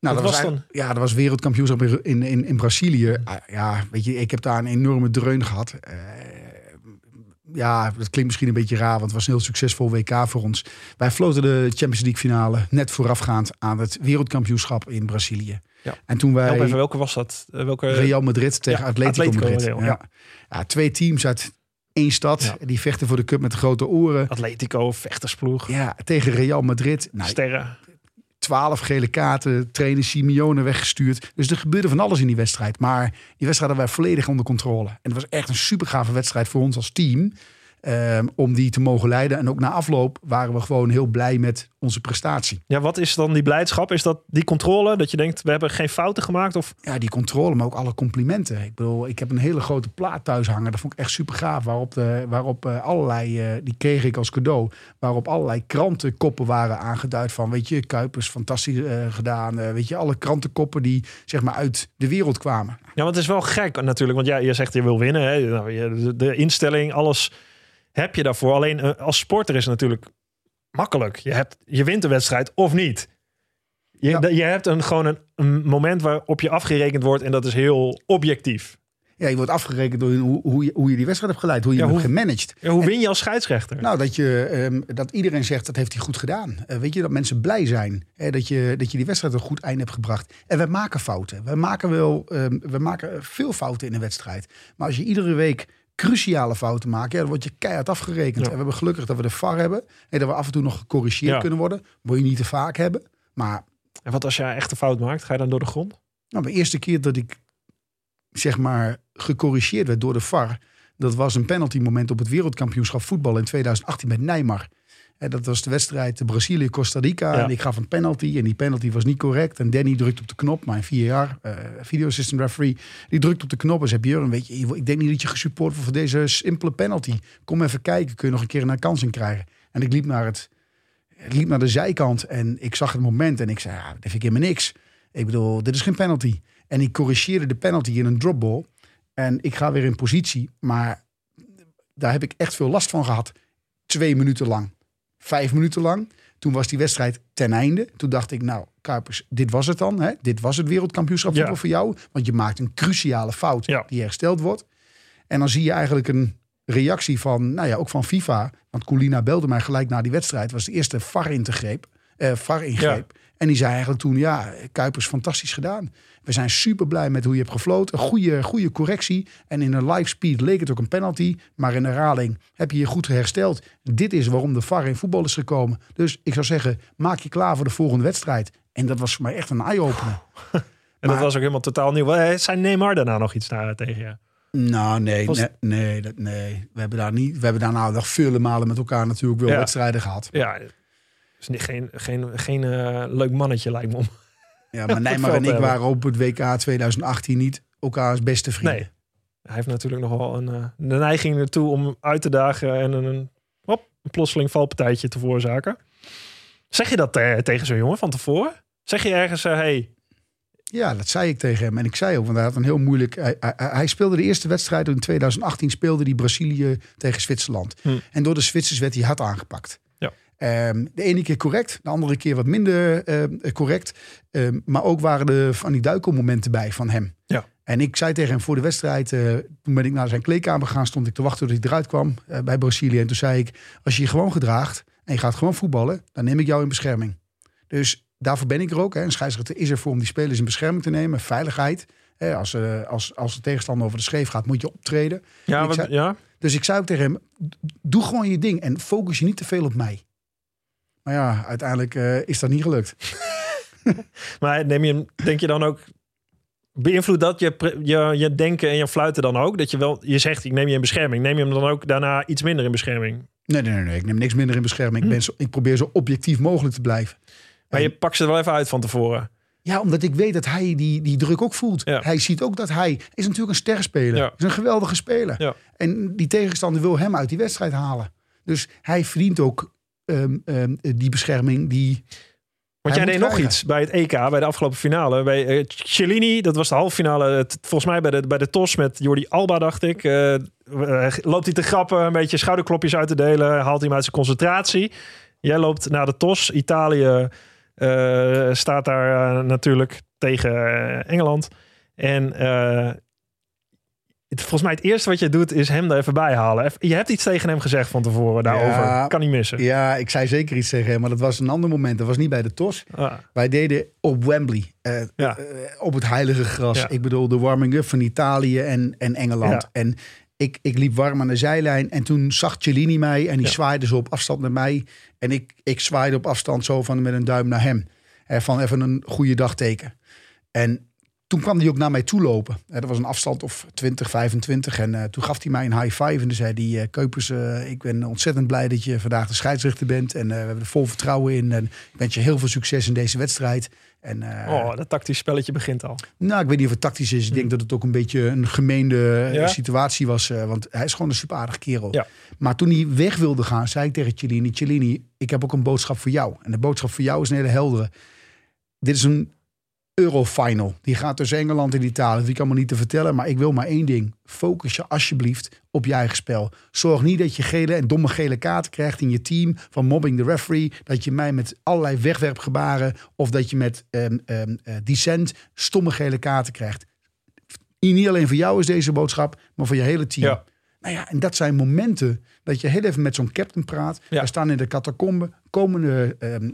Nou, dat was was eigenlijk- Ja, dat was wereldkampioenschap in, in, in, Brazilië. Ah, Ja, weet je, ik heb daar een enorme dreun gehad. Eh, ja, dat klinkt misschien een beetje raar, want het was een heel succesvol WK voor ons. Wij floten de Champions League finale net voorafgaand aan het wereldkampioenschap in Brazilië. Ja. En toen wij Help even, welke was dat? Eh, Welke, Real Madrid tegen Ja, Atletico, Atletico Madrid. Real, ja. ja. Twee teams uit één stad. Die vechten voor de cup met de grote oren. Atletico, vechtersploeg, Ja, tegen Real Madrid. Nou, sterren. 12 gele kaarten, trainer Simeone weggestuurd. Dus er gebeurde van alles in die wedstrijd. Maar die wedstrijd hadden wij volledig onder controle. En het was echt een super gave wedstrijd voor ons als team. Ehm, om die te mogen leiden. En ook na afloop waren we gewoon heel blij met onze prestatie. Ja, wat is dan die blijdschap? Is dat die controle? Dat je denkt, we hebben geen fouten gemaakt? Of... Ja, die controle, maar ook alle complimenten. Ik bedoel, ik heb een hele grote plaat thuis hangen. Dat vond ik echt super gaaf. Waarop, de, waarop uh, allerlei, uh, die kreeg ik als cadeau. Waarop allerlei krantenkoppen waren aangeduid van, weet je, Kuipers, fantastisch uh, gedaan. weet je, alle krantenkoppen die zeg maar uit de wereld kwamen. Ja, want het is wel gek natuurlijk. Want ja, je zegt je wil winnen. Hè? Nou, de instelling, alles heb je daarvoor. Alleen als sporter is het natuurlijk makkelijk. Je, hebt, je wint de wedstrijd of niet. Je, ja. je hebt een, gewoon een, een, moment waarop je afgerekend wordt en dat is heel objectief. Ja, je wordt afgerekend door hoe, hoe, je, hoe je die wedstrijd hebt geleid, hoe je ja, hem hoe, hebt gemanaged. Ja, hoe win je als scheidsrechter? Nou, dat, je, um, dat iedereen zegt dat heeft hij goed gedaan. Uh, weet je, dat mensen blij zijn hè, dat, je, dat je die wedstrijd een goed eind hebt gebracht. En we maken fouten. We maken, wel, um, we maken veel fouten in een wedstrijd. Maar als je iedere week cruciale fouten maken, ja, dan word je keihard afgerekend. Ja. En we hebben gelukkig dat we de VAR hebben. En dat we af en toe nog gecorrigeerd ja. kunnen worden. Moet je niet te vaak hebben. Maar... En wat als jij echt een fout maakt? Ga je dan door de grond? Nou, de eerste keer dat ik zeg maar gecorrigeerd werd door de VAR... dat was een penalty moment op het wereldkampioenschap voetbal in 2018 met Neymar. Dat was de wedstrijd Brazilië-Costa Rica. Ja. En ik gaf een penalty. En die penalty was niet correct. En Danny drukt op de knop. Mijn vier jaar uh, video assistant referee. Die drukt op de knop en zei: Björn, weet je, ik denk niet dat je gesupport wordt voor deze simpele penalty. Kom even kijken. Kun je nog een keer een kans in krijgen? En ik liep naar, het, ik liep naar de zijkant. En ik zag het moment. En ik zei: ja, dat vind ik helemaal niks. Ik bedoel, dit is geen penalty. En ik corrigeerde de penalty in een dropball. En ik ga weer in positie. Maar daar heb ik echt veel last van gehad. Twee minuten lang vijf minuten lang. Toen was die wedstrijd ten einde. Toen dacht ik, nou, Kuipers, dit was het dan. Hè? Dit was het wereldkampioenschap Ja. voor jou. Want je maakt een cruciale fout Ja. die hersteld wordt. En dan zie je eigenlijk een reactie van, nou ja, ook van FIFA. Want Colina belde mij gelijk na die wedstrijd. was de eerste VAR-ingreep. Eh, VAR-ingreep. En die zei eigenlijk toen, ja, Kuipers, fantastisch gedaan. We zijn super blij met hoe je hebt gefloten. Een goede, goede correctie. En in een live speed leek het ook een penalty. Maar in herhaling heb je je goed hersteld. Dit is waarom de VAR in voetbal is gekomen. Dus ik zou zeggen, maak je klaar voor de volgende wedstrijd. En dat was voor mij echt een eye-opener. En dat was ook helemaal totaal nieuw. Zijn Neymar daarna nog iets naar, tegen je? Nou, nee, Was- nee, nee, nee. We hebben daar niet. We hebben daar nou nog vele malen met elkaar natuurlijk wel Ja. wedstrijden gehad. Ja, is niet, geen, geen, geen eh, leuk mannetje lijkt me om. Ja, maar Nijmar en ik hebben. waren op het WK 2018 niet elkaars beste vrienden. Nee. Hij heeft natuurlijk nog wel een, eh, de neiging ertoe om uit te dagen en een, een, hop, een plotseling valpartijtje te veroorzaken. Zeg je dat eh, tegen zo'n jongen van tevoren? Zeg je ergens, hé, hey, Ja, dat zei ik tegen hem. En ik zei ook, want hij had een heel moeilijk... Hij, hij, hij speelde de eerste wedstrijd in 2018, speelde die Brazilië tegen Zwitserland. Hm. En door de Zwitsers werd hij hard aangepakt. Ehm, de ene keer correct, de andere keer wat minder ehm, correct. Ehm, maar ook waren er van die duikelmomenten bij van hem. Ja. En ik zei tegen hem voor de wedstrijd, eh, toen ben ik naar zijn kleedkamer gegaan, stond ik te wachten tot hij eruit kwam eh, bij Brazilië. En toen zei ik, als je je gewoon gedraagt en je gaat gewoon voetballen, dan neem ik jou in bescherming. Dus daarvoor ben ik er ook. Hè. Een scheidsrechter is er voor om die spelers in bescherming te nemen. Veiligheid. Hè, als, eh, als, als de tegenstander over de scheef gaat, moet je optreden. ja, Ik wat, zei- ja, Dus ik zei ook tegen hem, doe gewoon je ding en focus je niet te veel op mij. Maar ja, uiteindelijk eh, is dat niet gelukt. maar neem je, hem- denk je dan ook, beïnvloedt dat je, je, je denken en je fluiten dan ook? Dat je wel, je zegt, ik neem je in bescherming. Neem je hem dan ook daarna iets minder in bescherming? Nee, nee, nee, nee. ik neem niks minder in bescherming. Ik, ben zo, ik probeer zo objectief mogelijk te blijven. Maar En- je pakt ze er wel even uit van tevoren. Ja, omdat ik weet dat hij die, die druk ook voelt. Ja. Hij ziet ook dat hij is natuurlijk een sterrenspeler. Ja. Is een geweldige speler. Ja. En die tegenstander wil hem uit die wedstrijd halen. Dus hij verdient ook ehm, ehm, die bescherming die... Want jij deed nog iets bij het EK, bij de afgelopen finale. Bij eh, Cellini, dat was de halve finale. Volgens mij bij de, bij de TOS met Jordi Alba, dacht ik. eh, eh, loopt hij te grappen, een beetje schouderklopjes uit te delen. Haalt hij hem uit zijn concentratie. Jij loopt naar de TOS. Italië staat daar natuurlijk tegen Engeland. En het, volgens mij het eerste wat je doet is hem er even bij halen. Je hebt iets tegen hem gezegd van tevoren daarover. Ja. Kan niet missen. Ja, ik zei zeker iets tegen hem, maar dat was een ander moment. Dat was niet bij de TOS. Ah, Wij deden op Wembley, eh, Ja. eh, op het heilige gras. Ja. Ik bedoel, de warming-up van Italië en, en Engeland. En ik, ik liep warm aan de zijlijn en toen zag Cellini mij en die zwaaide zo op afstand naar mij. En ik, ik zwaaide op afstand zo van met een duim naar hem. Eh, van even een goede dagteken. En toen kwam hij ook naar mij toe lopen. Eh, dat was een afstand of 20, 25. En eh, toen gaf hij mij een high five. En toen zei hij, eh Keupers, ik ben ontzettend blij dat je vandaag de scheidsrechter bent. En we hebben er vol vertrouwen in. En ik wens je heel veel succes in deze wedstrijd. En, Oh, dat tactisch spelletje begint al. nou, ik weet niet of het tactisch is. Ik denk dat het ook een beetje een gemeende Hmm. Ja? situatie was. want hij is gewoon een super aardig kerel. Ja. Maar toen hij weg wilde gaan, zei ik tegen Cellini... Cellini, ik heb ook een boodschap voor jou. En de boodschap voor jou is een hele heldere. Dit is een Eurofinal. Die gaat tussen Engeland en Italië. Die kan me niet te vertellen. Maar ik wil maar één ding. Focus je alsjeblieft op je eigen spel. Zorg niet dat je gele en domme gele kaarten krijgt in je team. Van mobbing the referee. Dat je mij met allerlei wegwerpgebaren. Of dat je met ehm eh, dissent stomme gele kaarten krijgt. Niet alleen voor jou is deze boodschap. Maar voor je hele team. Nou ja, en dat zijn momenten dat je heel even met zo'n captain praat. Ja. We staan in de catacombe, komen ehm,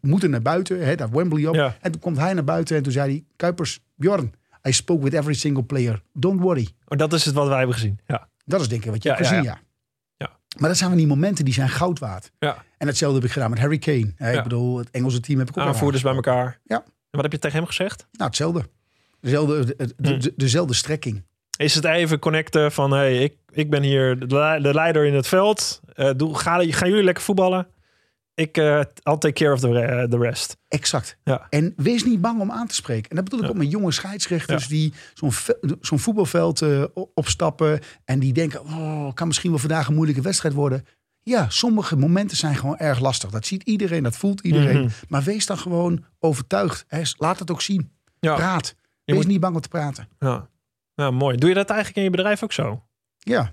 moeten naar buiten, hè, daar Wembley op. Ja. En toen komt hij naar buiten en toen zei hij, Kuipers, Bjorn, I spoke with every single player. Don't worry. Oh, dat is het wat wij hebben gezien. Ja. Dat is denk ik wat je Ja, hebt gezien, ja. Maar dat zijn van die momenten die zijn goud waard. ja. En hetzelfde heb ik gedaan met Harry Kane. Hè. Ik bedoel, het Engelse team heb ik ook Aanvoerders bij elkaar. Ja. En wat heb je tegen hem gezegd? Nou, hetzelfde. Dezelfde, de- de- Hm. de- dezelfde strekking. Is het even connecten van, hey, ik, ik ben hier de, le- de leider in het veld. Eh doe, ga, gaan jullie lekker voetballen? Ik, eh I'll take care of the, re- the rest. Exact. Ja. En wees niet bang om aan te spreken. En dat bedoel ik Ja. ook met jonge scheidsrechters Ja. die zo'n zo'n voetbalveld eh, opstappen. En die denken, oh, kan misschien wel vandaag een moeilijke wedstrijd worden. Ja, sommige momenten zijn gewoon erg lastig. Dat ziet iedereen, dat voelt iedereen. Mhm. Maar wees dan gewoon overtuigd. Laat het ook zien. Praat. Je Wees moet- niet bang om te praten. Ja. Ja, mooi. Doe je dat eigenlijk in je bedrijf ook zo? Ja,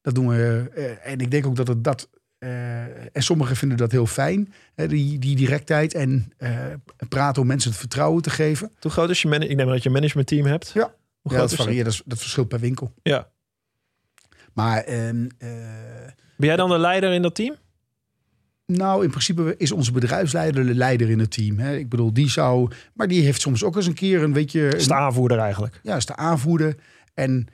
dat doen we. eh, en ik denk ook dat het dat. eh, en sommigen vinden dat heel fijn, hè, die, die directheid en eh, praten om mensen het vertrouwen te geven. Hoe groot is je man- Ik neem aan dat je een managementteam hebt. Ja. Hoe Ja, groot dat is dat? varieert, dat, dat verschilt per winkel. Ja. Maar ehm, eh, Ben jij dan de leider in dat team? Nou, in principe is onze bedrijfsleider de leider in het team. Hè. Ik bedoel, die zou, maar die heeft soms ook eens een keer een beetje, Is de aanvoerder eigenlijk. ja, is de aanvoerder. En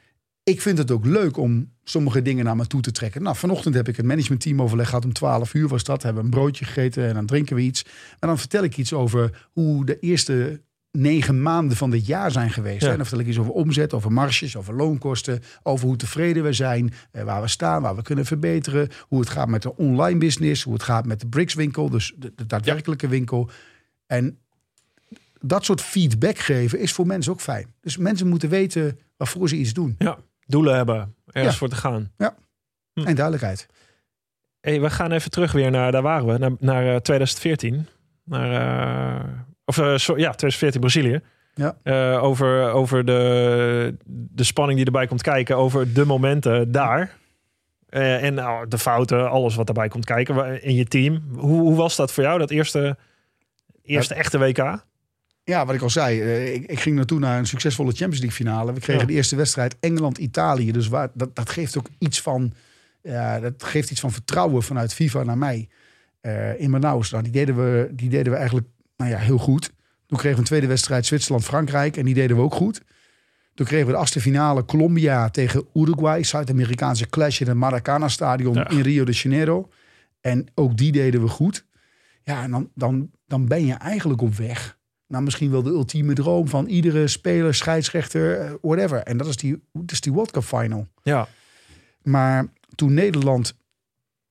ik vind het ook leuk om sommige dingen naar me toe te trekken. Nou, vanochtend heb ik het managementteam overleg gehad om 12 uur was dat. Hebben we een broodje gegeten en dan drinken we iets. En dan vertel ik iets over hoe de eerste negen maanden van dit jaar zijn geweest. Ja. En dan vertel ik iets over omzet, over marges, over loonkosten, over hoe tevreden we zijn, eh, waar we staan, waar we kunnen verbeteren, hoe het gaat met de online business, hoe het gaat met de Bricks winkel, dus de, de daadwerkelijke winkel. En dat soort feedback geven is voor mensen ook fijn. Dus mensen moeten weten waarvoor ze iets doen. Ja. Doelen hebben. Ergens Ja. voor te gaan. Hm. En duidelijkheid. Hey, we gaan even terug weer naar, daar waren we, naar, naar eh, 2014. Naar, eh, of eh, so- ja, 2014 Brazilië. Ja. Eh, over over de, de spanning die erbij komt kijken, over de momenten daar. Eh, en nou, de fouten, alles wat daarbij komt kijken in je team. Hoe, hoe was dat voor jou, dat eerste, eerste echte WK? Ja, wat ik al zei, ik, ik ging naartoe naar een succesvolle Champions League finale. We kregen Ja. de eerste wedstrijd Engeland-Italië. Dus waar, dat, dat geeft ook iets van, ja, dat geeft iets van vertrouwen vanuit FIFA naar mij. in Manaus. Nou, die deden we, die deden we eigenlijk nou ja, heel goed. Toen kregen we een tweede wedstrijd Zwitserland-Frankrijk en die deden we ook goed. Toen kregen we de achtste finale Colombia tegen Uruguay. Zuid-Amerikaanse clash in het Maracana-stadion Ja. in Rio de Janeiro. En ook die deden we goed. Ja, en dan, dan, dan ben je eigenlijk op weg. Nou, misschien wel de ultieme droom van iedere speler, scheidsrechter, eh, whatever. En dat is die, dat is die World Cup final. Ja, Maar toen Nederland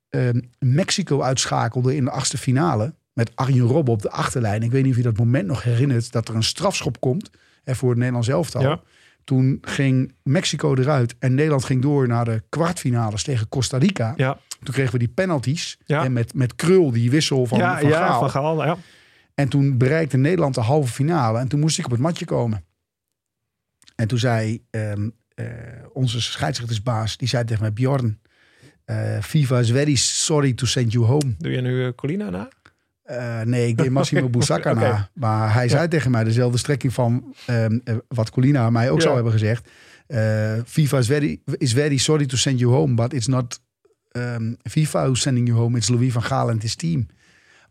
eh, Mexico uitschakelde in de achtste finale... met Arjen Robben op de achterlijn. Ik weet niet of je dat moment nog herinnert... dat er een strafschop komt hè, voor het Nederlands elftal. Ja. Toen ging Mexico eruit en Nederland ging door naar de kwartfinales tegen Costa Rica. ja, Toen kregen we die penalties. Ja. En met, met Krul, die wissel van, ja, van ja, Gaal. van Gaal. Ja. En toen bereikte Nederland de halve finale. En toen moest ik op het matje komen. En toen zei ehm, eh, onze scheidsrechtersbaas, die zei tegen mij, Bjorn, eh, FIFA is very sorry to send you home. Doe je nu eh, Colina na? Eh, nee, ik deed Massimo Boussaka na. Maar hij zei tegen mij dezelfde strekking van ehm, eh, wat Colina mij ook Ja. zou hebben gezegd. Eh, FIFA is very, is very sorry to send you home, but it's not ehm, FIFA who's sending you home. It's Louis van Gaal en his team.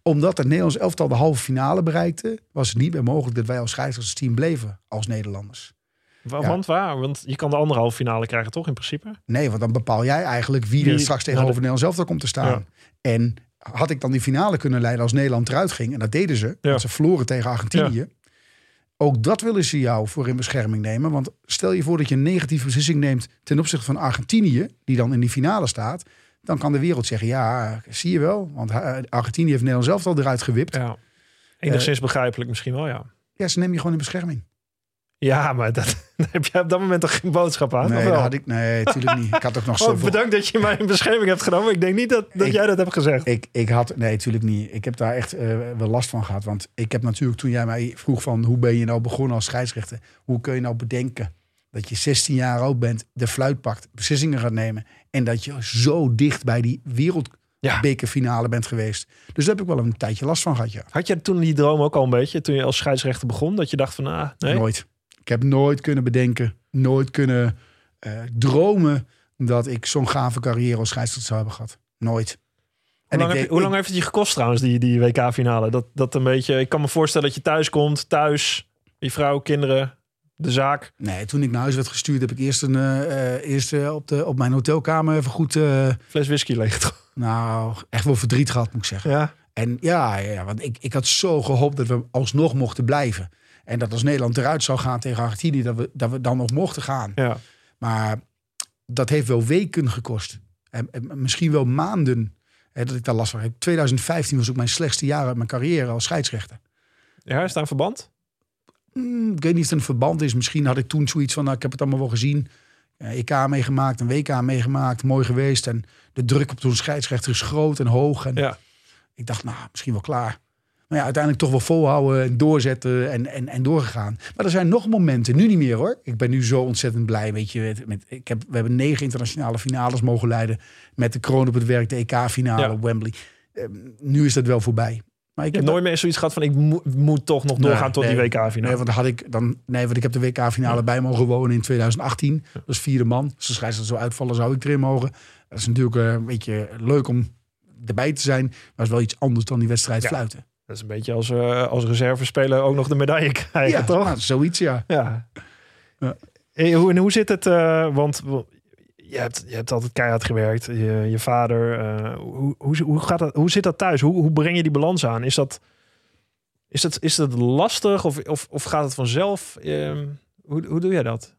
Omdat het Nederlands elftal de halve finale bereikte, was het niet meer mogelijk dat wij als scheidsrechtsteam bleven als Nederlanders. Wa- Ja. Want waar? Want je kan de anderhalve finale krijgen, toch in principe? Nee, want dan bepaal jij eigenlijk wie, Wie- er straks ja, tegenover de- Nederlands elftal komt te staan. En had ik dan die finale kunnen leiden als Nederland eruit ging, en dat deden ze, Ja. want ze verloren tegen Argentinië. Ook dat willen ze jou voor in bescherming nemen. Want stel je voor dat je een negatieve beslissing neemt ten opzichte van Argentinië, die dan in die finale staat. Dan kan de wereld zeggen, ja, zie je wel. Want eh, Argentinië heeft Nederland zelf al eruit gewipt. Ja. Enigszins begrijpelijk misschien wel, ja. Ja, ze nemen je gewoon in bescherming. Ja, maar dat, heb jij op dat moment toch geen boodschap aan? Nee, dat had ik, nee, natuurlijk niet. Ik had toch nog zo. Oh, bedankt dat je mij in bescherming hebt genomen. Ik denk niet dat, dat jij dat hebt gezegd. Ik, ik had, nee, natuurlijk niet. Ik heb daar echt uh, wel last van gehad. Want ik heb natuurlijk, toen jij mij vroeg van hoe ben je nou begonnen als scheidsrechter? Hoe kun je nou bedenken dat je 16 jaar oud bent, de fluit pakt, beslissingen gaat nemen. En dat je zo dicht bij die wereldbekerfinale bent geweest. Dus daar heb ik wel een tijdje last van gehad, ja. Had je toen die droom ook al een beetje, toen je als scheidsrechter begon? Dat je dacht van, ah, nee? Nooit. Ik heb nooit kunnen bedenken, nooit kunnen uh, dromen dat ik zo'n gave carrière als scheidsrechter zou hebben gehad. Nooit. Hoe, lang, hoe lang, heeft het je gekost trouwens, die, die WK-finale? Dat, dat een beetje, ik kan me voorstellen dat je thuis komt, thuis, je vrouw, kinderen, de zaak. Nee, toen ik naar huis werd gestuurd, heb ik eerst, een, uh, eerst uh, op, de, op mijn hotelkamer even goed... Uh, Fles whisky leeg. Nou, echt wel verdriet gehad, moet ik zeggen. Ja. En ja, ja want ik, ik had zo gehoopt dat we alsnog mochten blijven. En dat als Nederland eruit zou gaan tegen Argentinië, dat we, dat we dan nog mochten gaan. Ja. Maar dat heeft wel weken gekost. En, en misschien wel maanden hè, dat ik daar last van heb. 2015 was ook mijn slechtste jaar uit mijn carrière als scheidsrechter. Ja, is daar een verband? Hmm, ik weet niet of het een verband is. Misschien had ik toen zoiets van, nou, ik heb het allemaal wel gezien. EK meegemaakt, een WK meegemaakt, mooi geweest. En de druk op zo'n scheidsrechter is groot en hoog. En ja. ik dacht, nou, misschien wel klaar. Maar ja, uiteindelijk toch wel volhouden en doorzetten en, en, en doorgegaan. Maar er zijn nog momenten, nu niet meer hoor. Ik ben nu zo ontzettend blij. Weet je, met, ik heb, we hebben negen internationale finales mogen leiden. Met de kroon op het werk, de EK-finale op Wembley. Ehm, nu is dat wel voorbij. Maar ik heb nooit meer zoiets gehad van ik moet toch nog doorgaan tot die WK-finale. Nee, want had ik dan nee, want ik heb de WK-finale bij mogen wonen in 2018. Dat is vierde man. Dus als ze zo uitvallen, zou ik erin mogen. Dat is natuurlijk eh, een beetje leuk om erbij te zijn, maar is wel iets anders dan die wedstrijd fluiten. Dat is een beetje als, uh, als reservespeler ook nog de medaille krijgen, ja, toch? Nou, zoiets, ja. ja. ja. Hey, hoe, en hoe zit het? Uh, want je hebt, je hebt altijd keihard gewerkt. Je, je vader. Uh, hoe, hoe, hoe, gaat dat, hoe zit dat thuis? Hoe, hoe breng je die balans aan? Is dat, is dat, is dat lastig of, of, of gaat het vanzelf? Uh, hoe, hoe doe jij dat?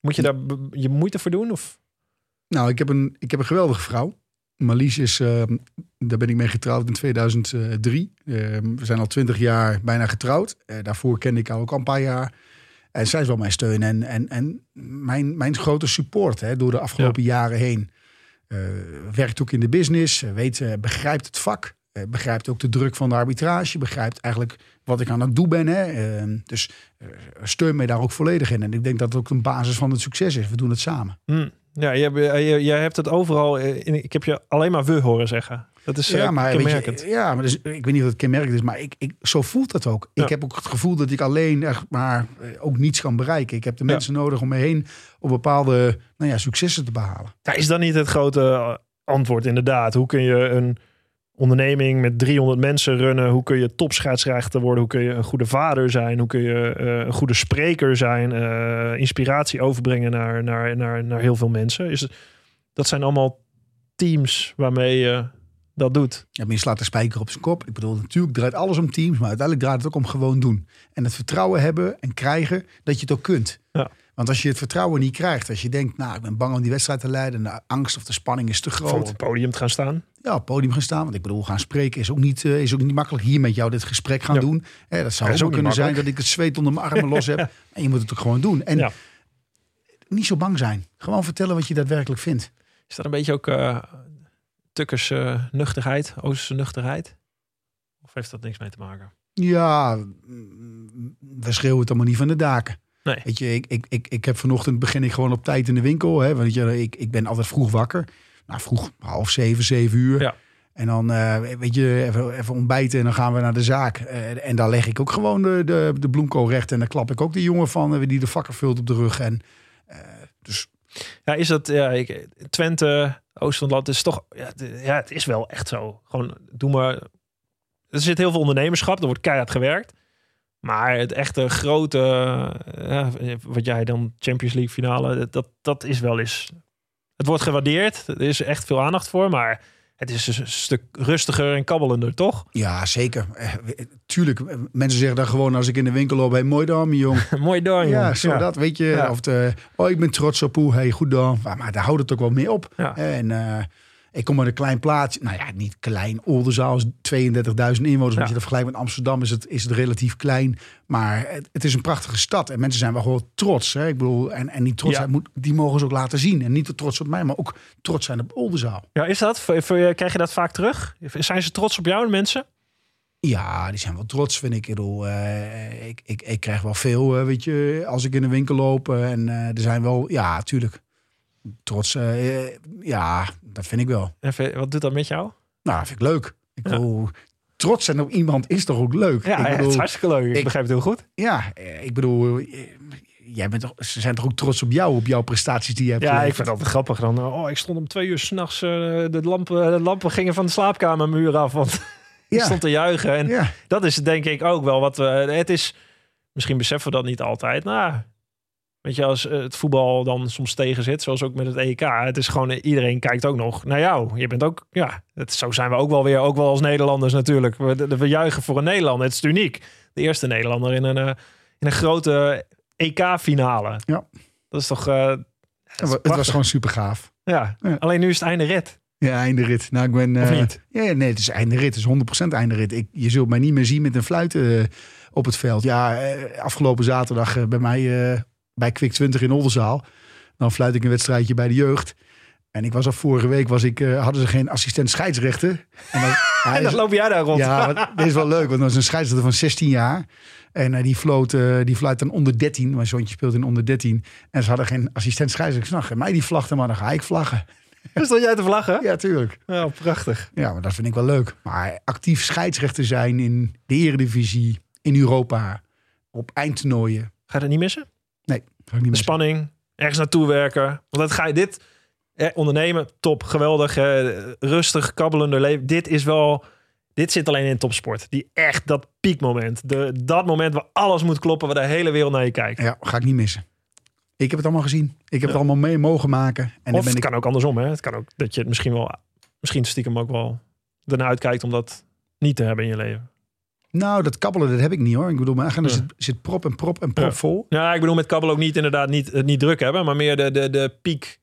Moet je daar je moeite voor doen? Of? Nou, ik heb een, ik heb een geweldige vrouw. Marlies is, uh, daar ben ik mee getrouwd in 2003. Ehm, we zijn al twintig jaar bijna getrouwd. Uh, daarvoor kende ik haar ook al een paar jaar. En zij is wel mijn steun en, en, en mijn, mijn grote support hè, door de afgelopen jaren heen. Uh, werkt ook in de business, weet, begrijpt het vak. begrijpt ook de druk van de arbitrage. Begrijpt eigenlijk wat ik aan het doen ben. Hè. Ehm, dus steun mij daar ook volledig in. En ik denk dat het ook een basis van het succes is. We doen het samen. Hmm. Ja, jij, jij hebt het overal. Eh, In, ik heb je alleen maar we horen zeggen. Dat is ja, eh, maar, kenmerkend. Je, ja, maar dus, ik weet niet of het kenmerkend is, maar ik, ik, zo voelt het ook. Ik heb ook het gevoel dat ik alleen echt maar eh, ook niets kan bereiken. Ik heb de mensen nodig om me heen op bepaalde nou ja, successen te behalen. Ja, is dat niet het grote antwoord inderdaad? Hoe kun je een onderneming met 300 mensen runnen. Hoe kun je topscheidsrechter worden? Hoe kun je een goede vader zijn? Hoe kun je uh, een goede spreker zijn? Uh, inspiratie overbrengen naar, naar, naar, naar heel veel mensen. Is, dat zijn allemaal teams waarmee je dat doet. Ja, maar je slaat de spijker op zijn kop. Ik bedoel, natuurlijk draait alles om teams, maar uiteindelijk draait het ook om gewoon doen. En het vertrouwen hebben en krijgen dat je het ook kunt. Ja. Want als je het vertrouwen niet krijgt, als je denkt, nou, ik ben bang om die wedstrijd te leiden, de angst of de spanning is te groot. Voor op het podium te gaan staan. Ja, op het podium gaan staan. Want ik bedoel, gaan spreken is ook niet, uh, is ook niet makkelijk. Hier met jou dit gesprek gaan doen. Eh, dat zou ook kunnen zijn dat ik het zweet onder mijn armen los heb. En je moet het ook gewoon doen. En ja. niet zo bang zijn. Gewoon vertellen wat je daadwerkelijk vindt. Is dat een beetje ook uh, Tukkers uh, nuchterheid, Oosterse nuchterheid? Of heeft dat niks mee te maken? Ja, we schreeuwen het allemaal niet van de daken. Nee. Weet je, ik, ik, ik, ik heb vanochtend begin ik gewoon op tijd in de winkel. Hè, weet je, ik, ik ben altijd vroeg wakker. Nou, vroeg half zeven, zeven uur. Ja. En dan, uh, weet je, even, even ontbijten en dan gaan we naar de zaak. Uh, en daar leg ik ook gewoon de, de, de bloemkool recht. En dan klap ik ook de jongen van uh, die de vakker vult op de rug. En, dus... Ja, is dat, ja, ik, Twente, Oosterland is toch, ja, ja, het is wel echt zo. Gewoon, doe maar. Er zit heel veel ondernemerschap, er wordt keihard gewerkt. Maar het echte grote, ja, wat jij dan Champions League finale, dat, dat is wel eens. Het wordt gewaardeerd. Er is echt veel aandacht voor. Maar het is een stuk rustiger en kabbelender, toch? Ja, zeker. Eh, tuurlijk, mensen zeggen dan gewoon als ik in de winkel loop... Hey, mooi dan, jong. Mooi dan, Ja, zo dat, weet je. Ja. Of de, oh, ik ben trots op hoe, hey, goed dan. Maar, maar daar houdt het ook wel mee op. Ja. En eh, ik kom uit een klein plaatsje. Nou ja, niet klein. Oldenzaal is 32.000 inwoners. Ja. Als je dat vergelijkt met Amsterdam is het, is het relatief klein. Maar het, het is een prachtige stad. En mensen zijn wel gewoon trots. Hè? Ik bedoel, en, en die trotsheid Ja. moet, die mogen ze ook laten zien. En niet te trots op mij, maar ook trots zijn op Oldenzaal. Ja, is dat? Krijg je dat vaak terug? Zijn ze trots op jou, de mensen? Ja, die zijn wel trots, vind ik. Ik bedoel, eh, ik, ik, ik krijg wel veel, eh, weet je, als ik in de winkel loop. eh, en er zijn wel, ja, natuurlijk. Trots, eh, ja, dat vind ik wel. Wat doet dat met jou? Nou, vind ik leuk. Ik Ja. bedoel, trots zijn op iemand is toch ook leuk? Ja, ik ja, bedoel, het is hartstikke leuk. Ik, ik- begrijp het heel goed. ja, eh, ik bedoel, eh, jij bent toch, ze zijn toch ook trots op jou, op jouw prestaties die je hebt Ja, ik vind altijd grappig. Dan, oh, ik stond om twee uur s'nachts. Uh, de, lampen, de lampen gingen van de slaapkamermuur af. Want ik Ja. stond te juichen. En Ja, dat is denk ik ook wel wat we. Het is. Misschien beseffen we dat niet altijd. Nou, weet je, als eh, het voetbal dan soms tegen zit, zoals ook met het EK. Het is gewoon, eh, iedereen kijkt ook nog naar jou. Je bent ook, ja, het, zo zijn we ook wel weer, ook wel als Nederlanders natuurlijk. We, we juichen voor een Nederlander. Het is uniek. De eerste Nederlander in een, eh, in een grote EK-finale. Ja. Dat is toch. dat is het was gewoon super gaaf. Ja. Ja. alleen nu is het einde rit. Ja, einde rit. Nou, ik ben. Of niet? Ja, nee, het is einde rit. Het is 100% einde rit. Ik, je zult mij niet meer zien met een fluit op het veld. Ja, afgelopen zaterdag bij mij bij Kwik 20 in Oldenzaal. Dan fluit ik een wedstrijdje bij de jeugd. En ik was al vorige week, was ik, eh, hadden ze geen assistent scheidsrechter. En dan, En dan is- loop jij daar rond. ja, dit is wel leuk, want dat is een scheidsrechter van 16 jaar. En eh, die, floot, eh, die fluit dan onder 13. Mijn zoontje speelt in onder 13. En ze hadden geen assistent scheidsrechter. Ik zeg, nou, mij die vlaggen, maar dan ga ik vlaggen. Stond jij te vlaggen? Ja, tuurlijk. Ja, prachtig. Ja, maar dat vind ik wel leuk. Maar actief scheidsrechter zijn in de eredivisie, in Europa, op eindtoernooien. Ga je dat niet missen? Nee, ga ik niet De spanning, ergens naartoe werken. Want dat ga je dit eh, ondernemen, top, geweldig, eh, rustig, kabbelender leven. Dit is wel, dit zit alleen in topsport. Die echt dat piekmoment, de, dat moment waar alles moet kloppen, waar de hele wereld naar je kijkt. Ja, ga ik niet missen. Ik heb het allemaal gezien. Ik heb het allemaal mee mogen maken. En dan of ben het ik kan ook andersom, hè? Het kan ook dat je het misschien wel, misschien stiekem ook wel ernaar uitkijkt om dat niet te hebben in je leven. Nou, dat kabbelen, dat heb ik niet hoor. Ik bedoel, mijn agenda Ja. zit, zit prop en prop en prop Ja. vol. Ja, ik bedoel met kabbel ook niet inderdaad niet, het niet druk hebben, maar meer de, de, de piek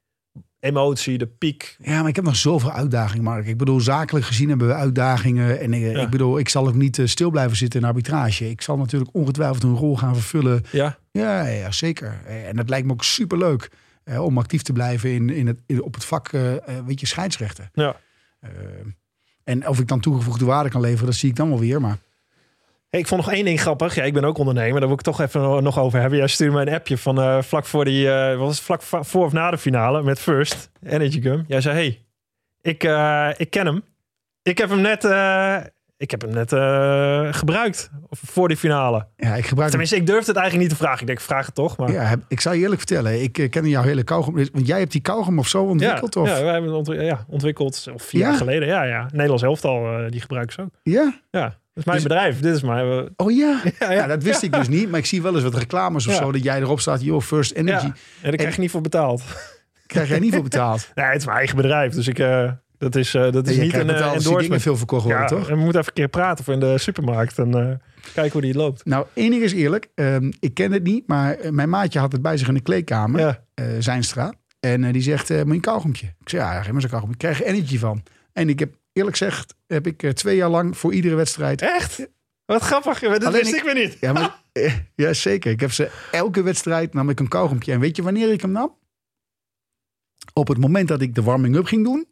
emotie, de piek. Ja, maar ik heb nog zoveel uitdagingen, Mark. Ik bedoel, zakelijk gezien hebben we uitdagingen. En eh, Ja. ik bedoel, ik zal ook niet eh, stil blijven zitten in arbitrage. Ik zal natuurlijk ongetwijfeld een rol gaan vervullen. Ja, Ja, ja zeker. Eh, En dat lijkt me ook superleuk eh, om actief te blijven in, in het, in, op het vak, eh, eh, weet je, scheidsrechten. ja. Eh, en of ik dan toegevoegde waarde kan leveren, dat zie ik dan wel weer. Maar Hey, ik vond nog één ding grappig. Ja, ik ben ook ondernemer. Daar wil ik toch even nog over hebben. Jij stuurde mij een appje van eh, vlak voor die, eh, was vlak voor of na de finale met First Energy Gum. Jij zei, hey, ik, eh, ik ken hem. Ik heb hem net, ik heb hem net gebruikt voor die finale. ja, ik gebruik Tenminste, ik durfde het eigenlijk niet te vragen. Ik denk, ik vraag het toch. Maar Ja, ik zal je eerlijk vertellen. Ik ken jouw hele kauwgom. Want jij hebt die kauwgom of zo ontwikkeld? ja, of? ja, wij hebben het ontwi- ja, ontwikkeld of vier Ja? jaar geleden. Ja, ja. Nederlands elftal, die gebruiken ze ook. Ja? Ja, is mijn Dus- bedrijf. Dit is mijn... eh, Oh ja? ja, Ja, dat wist ik dus niet. Maar ik zie wel eens wat reclames of Ja. zo. Dat jij erop staat, joh, First Energy. ja. En daar krijg je niet voor betaald. Krijg jij niet voor betaald. Nee, het is mijn eigen bedrijf. Dus ik, eh, dat is, eh, dat is je niet een die dingen endorsement. veel verkocht worden, Ja, toch? en we moeten even een keer praten voor in de supermarkt. En eh, kijken hoe die loopt. Nou, één ding is eerlijk. Ehm, ik ken het niet, maar mijn maatje had het bij zich in de kleedkamer. Ja. eh Zijnstra. En eh, die zegt, eh moet je een kauwgompje? Ik zeg, ja, geef maar zo'n kauwgompje. Ik krijg er energy van. En ik heb, eerlijk gezegd, heb ik eh, twee jaar lang voor iedere wedstrijd... Echt? Wat grappig. Dat Alleen wist ik, ik- weer niet. Ja, maar, eh, ja, zeker. Ik heb ze elke wedstrijd nam ik een kauwgompje. En weet je wanneer ik hem nam? Op het moment dat ik de warming-up ging doen,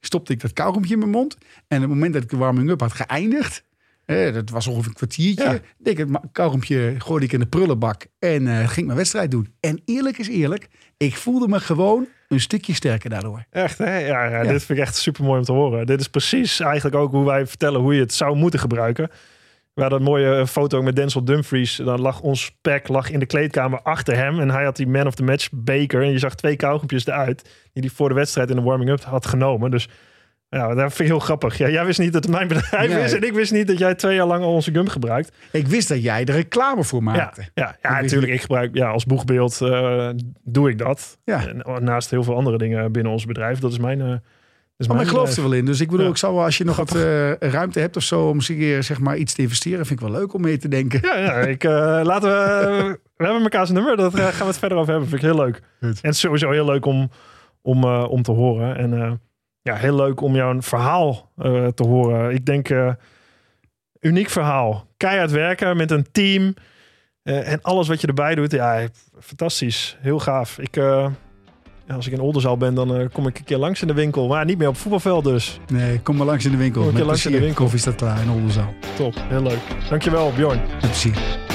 stopte ik dat kauwgompje in mijn mond. En op het moment dat ik de warming-up had geëindigd, eh, dat was ongeveer een kwartiertje, Ja. ik het kauwgompje, gooide ik in de prullenbak en eh, ging mijn wedstrijd doen. En eerlijk is eerlijk, ik voelde me gewoon een stukje sterker daardoor. Echt, hè? Ja, ja, dit vind ik echt super mooi om te horen. Dit is precies eigenlijk ook hoe wij vertellen hoe je het zou moeten gebruiken. We hadden een mooie foto met Denzel Dumfries. Dan lag ons pack lag in de kleedkamer achter hem. En hij had die man of the match beker. En je zag twee kauwgompjes eruit. Die hij voor de wedstrijd in de warming-up had genomen. Dus ja, dat vind ik heel grappig. Ja, jij wist niet dat het mijn bedrijf Nee. is. En ik wist niet dat jij twee jaar lang al onze gum gebruikt. Ik wist dat jij er reclame voor maakte. ja, ja Ik natuurlijk. Ik gebruik ja, als boegbeeld eh, doe ik dat. Ja. En naast heel veel andere dingen binnen ons bedrijf. Dat is mijn, eh, Dus maar ik geloof er wel in. Dus ik bedoel, Ja. ik zou wel, als je nog wat eh, ruimte hebt of zo om keer zeg maar, iets te investeren, vind ik wel leuk om mee te denken. Ja, ja ik, eh, laten we. we hebben elkaars nummer. Daar gaan we het verder over hebben. Vind ik heel leuk. Goed. En het is sowieso heel leuk om, om, eh, om te horen. En eh, ja, heel leuk om jouw verhaal eh, te horen. Ik denk, eh, uniek verhaal. Keihard werken met een team. eh, en alles wat je erbij doet. Ja, fantastisch. Heel gaaf. Ik, als ik in Oldenzaal ben, dan kom ik een keer langs in de winkel. Maar niet meer op voetbalveld dus. Nee, kom maar langs in de winkel. Kom een Met keer langs in de winkel. Koffie staat klaar in Oldenzaal. Top, heel leuk. Dankjewel, Bjorn. Met plezier.